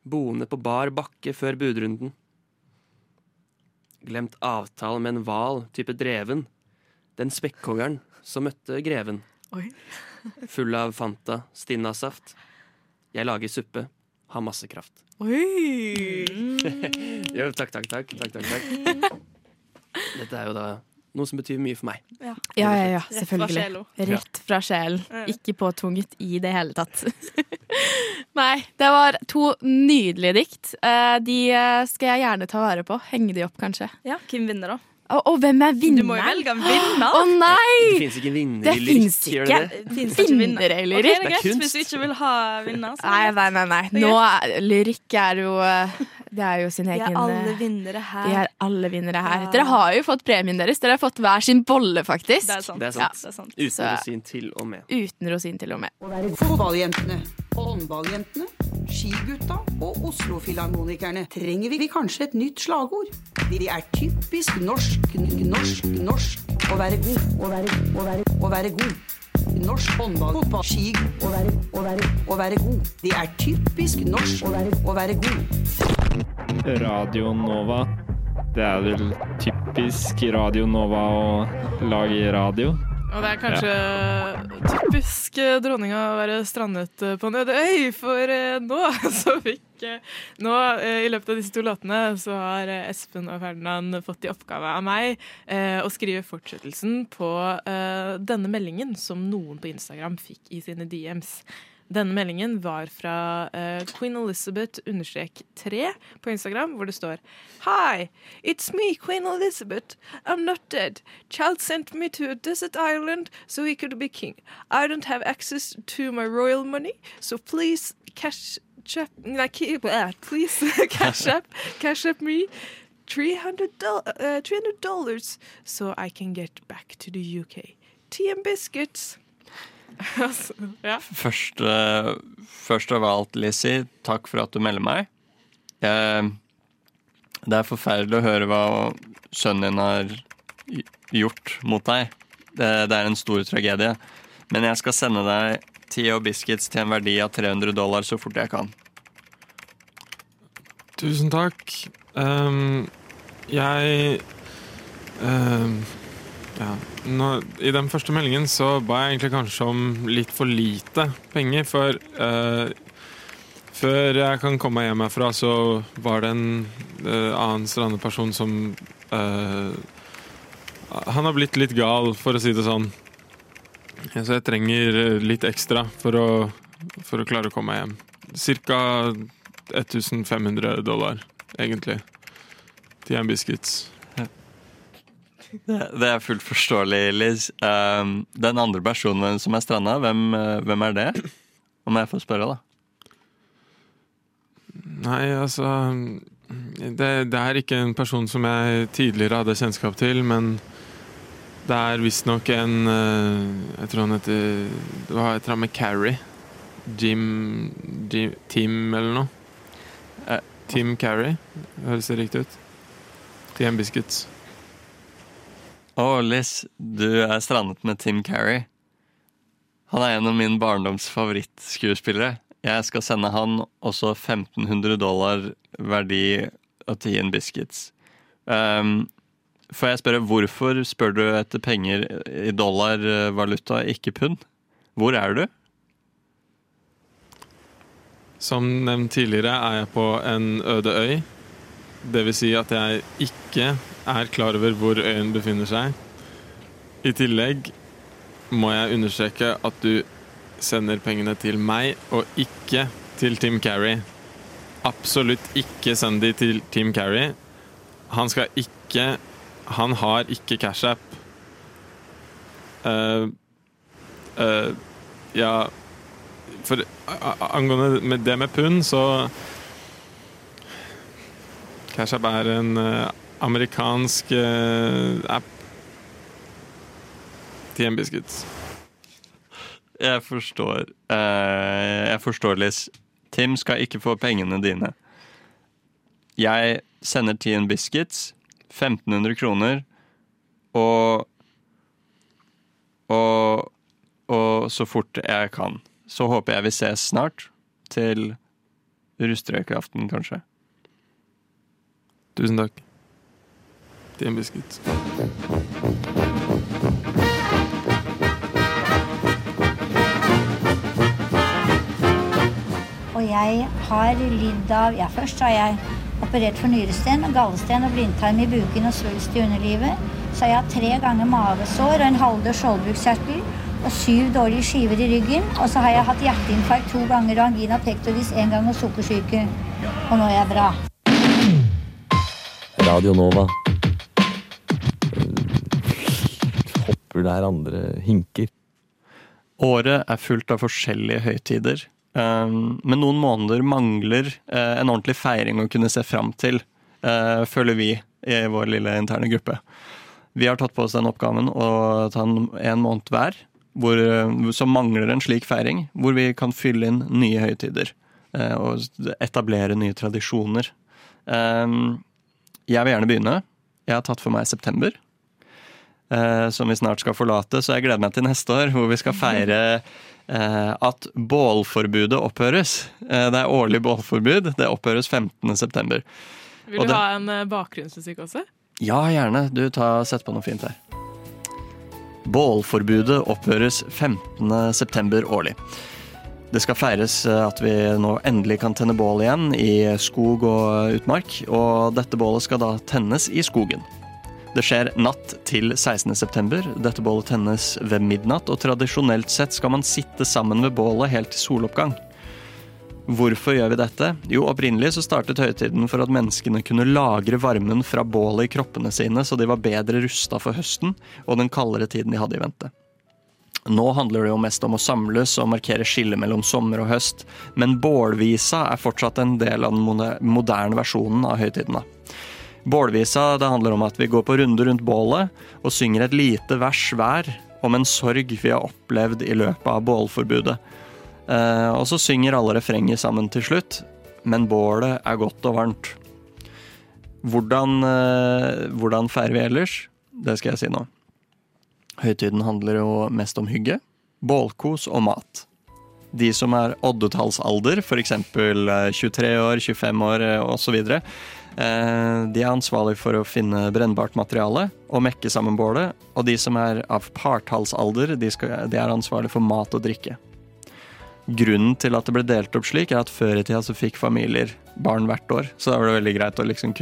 boende på bar bakke før budrunden. Glemt avtale med en hval type dreven, den spekkhoggeren som møtte greven. Oi. Full av Fanta, Stinnasaft. Jeg lager suppe, har masse kraft. Oi! (laughs) jo, takk, takk, takk, takk, takk. (laughs) Dette er jo da noe som betyr mye for meg. Ja, Ja, ja, ja, selvfølgelig. Rett fra sjelen. Ja. Ikke påtvunget i det hele tatt. (laughs) Nei, det var to nydelige dikt. Eh, De eh, skal jeg gjerne ta vare på. Henge de opp, kanskje. Ja, Hvem vinner, da? Og, og hvem er vinneren? Du må jo velge en vinner. Å nei! Det fins ikke vinner Det i lyrikk, gjør ikke. det det? Finnes ikke vinner? I lyrikk. det er Det er greit. kunst. Hvis du ikke vil ha vinner, så Nei, er det nei, nei. nei. Nå lyrikk er jo eh, Det er jo sin Vi De er alle eh, vinnere her. Vi er alle vinnere her. Ja. Dere har jo fått premien deres. Dere har fått hver sin bolle, faktisk. Det er sant. Det er sant. Det er sant. Uten Så- rosin til og med. Uten rosin til og med. Fotballjentene, håndballjentene, skigutta og Oslo-filharmonikerne trenger vi kanskje et nytt slagord. Vi er typisk norsk, norsk, norsk. Å være god, å være, å være, å være god. Norsk håndball, fotball, ski. Å være, å være, å være god. Det er typisk norsk, å være, å være god. Radio Nova. Det er vel typisk Radio Nova å lage radio. Og det er kanskje typisk eh, dronninga å være strandet eh, på en øde øy, for eh, nå (laughs) så fikk Nå i løpet av disse to låtene så har Espen og Ferdinand fått i oppgave av meg eh, å skrive fortsettelsen på eh, denne meldingen som noen på Instagram fikk i sine DMs. Denne meldingen var fra uh, Queen Elizabeth understrek 3 på Instagram, hvor det står Hi, it's me, Queen Elizabeth. I'm not dead. Child sent me to a desert island so he could be king. I don't have access to my royal money, so please cash up, nei, please (laughs) cash up, cash up me. 300 doll- uh, $300 so I can get back to the UK. Tea and biscuits. (laughs) Altså, ja. Først, eh, først av alt, Lizzie, takk for at du melder meg. Eh, det er forferdelig å høre hva sønnen din har gjort mot deg. Det, det er en stor tragedie. Men jeg skal sende deg te og biscuits til en verdi av 300 dollar så fort jeg kan. Tusen takk. Um, jeg ehm, ja. Nå, I den første meldingen så ba jeg egentlig kanskje om litt for lite penger, for eh, før jeg kan komme meg hjem herfra, så var det en eh, annen strandeperson som eh, Han har blitt litt gal, for å si det sånn. Så jeg trenger eh, litt ekstra for å, for å klare å komme meg hjem. Cirka 1500 dollar, egentlig. Til en biscuits. Det, det er fullt forståelig, Liz. Um, den andre personen som er stranda, hvem, eh, hvem er det? Om jeg får spørre, da. Nei, altså det, det er ikke en person som jeg tidligere hadde kjennskap til, men det er visstnok en eh, Jeg tror han heter Hva eller annet med Carrie? Jim, Jim Tim eller noe? Eh, Tim Carrie, høres det riktig ut? TM Biscuits. Å, Liz, du er strandet med Tim Carrey. Han er en av min barndoms favorittskuespillere. Jeg skal sende han også 1500 dollar verdi og Tien Biscuits. Um, får jeg spørre, hvorfor spør du etter penger i dollarvaluta, ikke pund? Hvor er du? Som nevnt tidligere er jeg på en øde øy. Det vil si at jeg ikke er klar over hvor øyen befinner seg. I tillegg må jeg understreke at du sender pengene til meg og ikke til Tim Carrey. Absolutt ikke send de til Tim Carrey. Han skal ikke Han har ikke Cash App. Uh, eh, ja For a- angående det med pund, så Cash er en eh, amerikansk eh, app. TM Biscuits. Jeg forstår. Eh, jeg forstår, Liz. Tim skal ikke få pengene dine. Jeg sender Tien Biscuits 1500 kroner og og, og så fort jeg kan. Så håper jeg vi ses snart. Til rustrøkeaften, kanskje. Tusen takk. Til en biskuit. Og jeg har lidd av Ja, først har jeg operert for nyresten, gallesten og blindtarm i buken og svulst i underlivet. Så har jeg tre ganger mavesår og en halvdød skjoldbruskkjertel og syv dårlige skiver i ryggen. Og så har jeg hatt hjerteinfarkt to ganger og angina pectoris én gang og sukkersyke. Og nå er jeg bra. Radio Nova. Hopper der andre hinker. Året er fullt av forskjellige høytider. Um, men noen måneder mangler eh, en ordentlig feiring å kunne se fram til, eh, føler vi i vår lille interne gruppe. Vi har tatt på oss den oppgaven å ta en, måned hver, hvor, eh, som mangler en slik feiring, hvor vi kan fylle inn nye høytider og etablere nye tradisjoner. Um, jeg vil gjerne begynne. Jeg har tatt for meg september eh, som vi snart skal forlate, så jeg gleder meg til neste år, hvor vi skal feire eh, at bålforbudet opphøres. Eh, det er årlig bålforbud. Det opphøres 15. september. Vil Og du det- ha en eh, bakgrunnsmusikk også? Ja, gjerne. Du, ta, sett på noe fint her. Bålforbudet opphøres 15. september årlig. Det skal feires eh, at vi nå endelig kan tenne bål igjen i skog og utmark, og dette bålet skal da tennes i skogen. Det skjer natt til 16. september. Dette bålet tennes ved midnatt, og tradisjonelt sett skal man sitte sammen ved bålet helt til soloppgang. Hvorfor gjør vi dette? Jo, opprinnelig så startet høytiden for at menneskene kunne lagre varmen fra bålet i kroppene sine, så de var bedre rusta for høsten og den kaldere tiden de hadde i vente. Nå handler det jo mest om å samles og markere skillet mellom sommer og høst, men bålvisa er fortsatt en del av den moderne versjonen av høytiden. Bålvisa det handler om at vi går på runde rundt bålet og synger et lite vers hver om en sorg vi har opplevd i løpet av bålforbudet. Eh, og så synger alle refrenger sammen til slutt, men bålet er godt og varmt. Hvordan, eh, hvordan feirer vi ellers? Det skal jeg si nå. Høytiden handler jo mest om hygge, bålkos og mat. De som er oddetallsalder, f.eks. 23 år, 25 år osv., de er ansvarlig for å finne brennbart materiale og mekke sammen bålet. Og de som er av partallsalder, de, skal, de er ansvarlig for mat og drikke. Grunnen til at det ble delt opp slik, er at før i tida så fikk familier barn hvert år. Så da var det veldig greit å liksom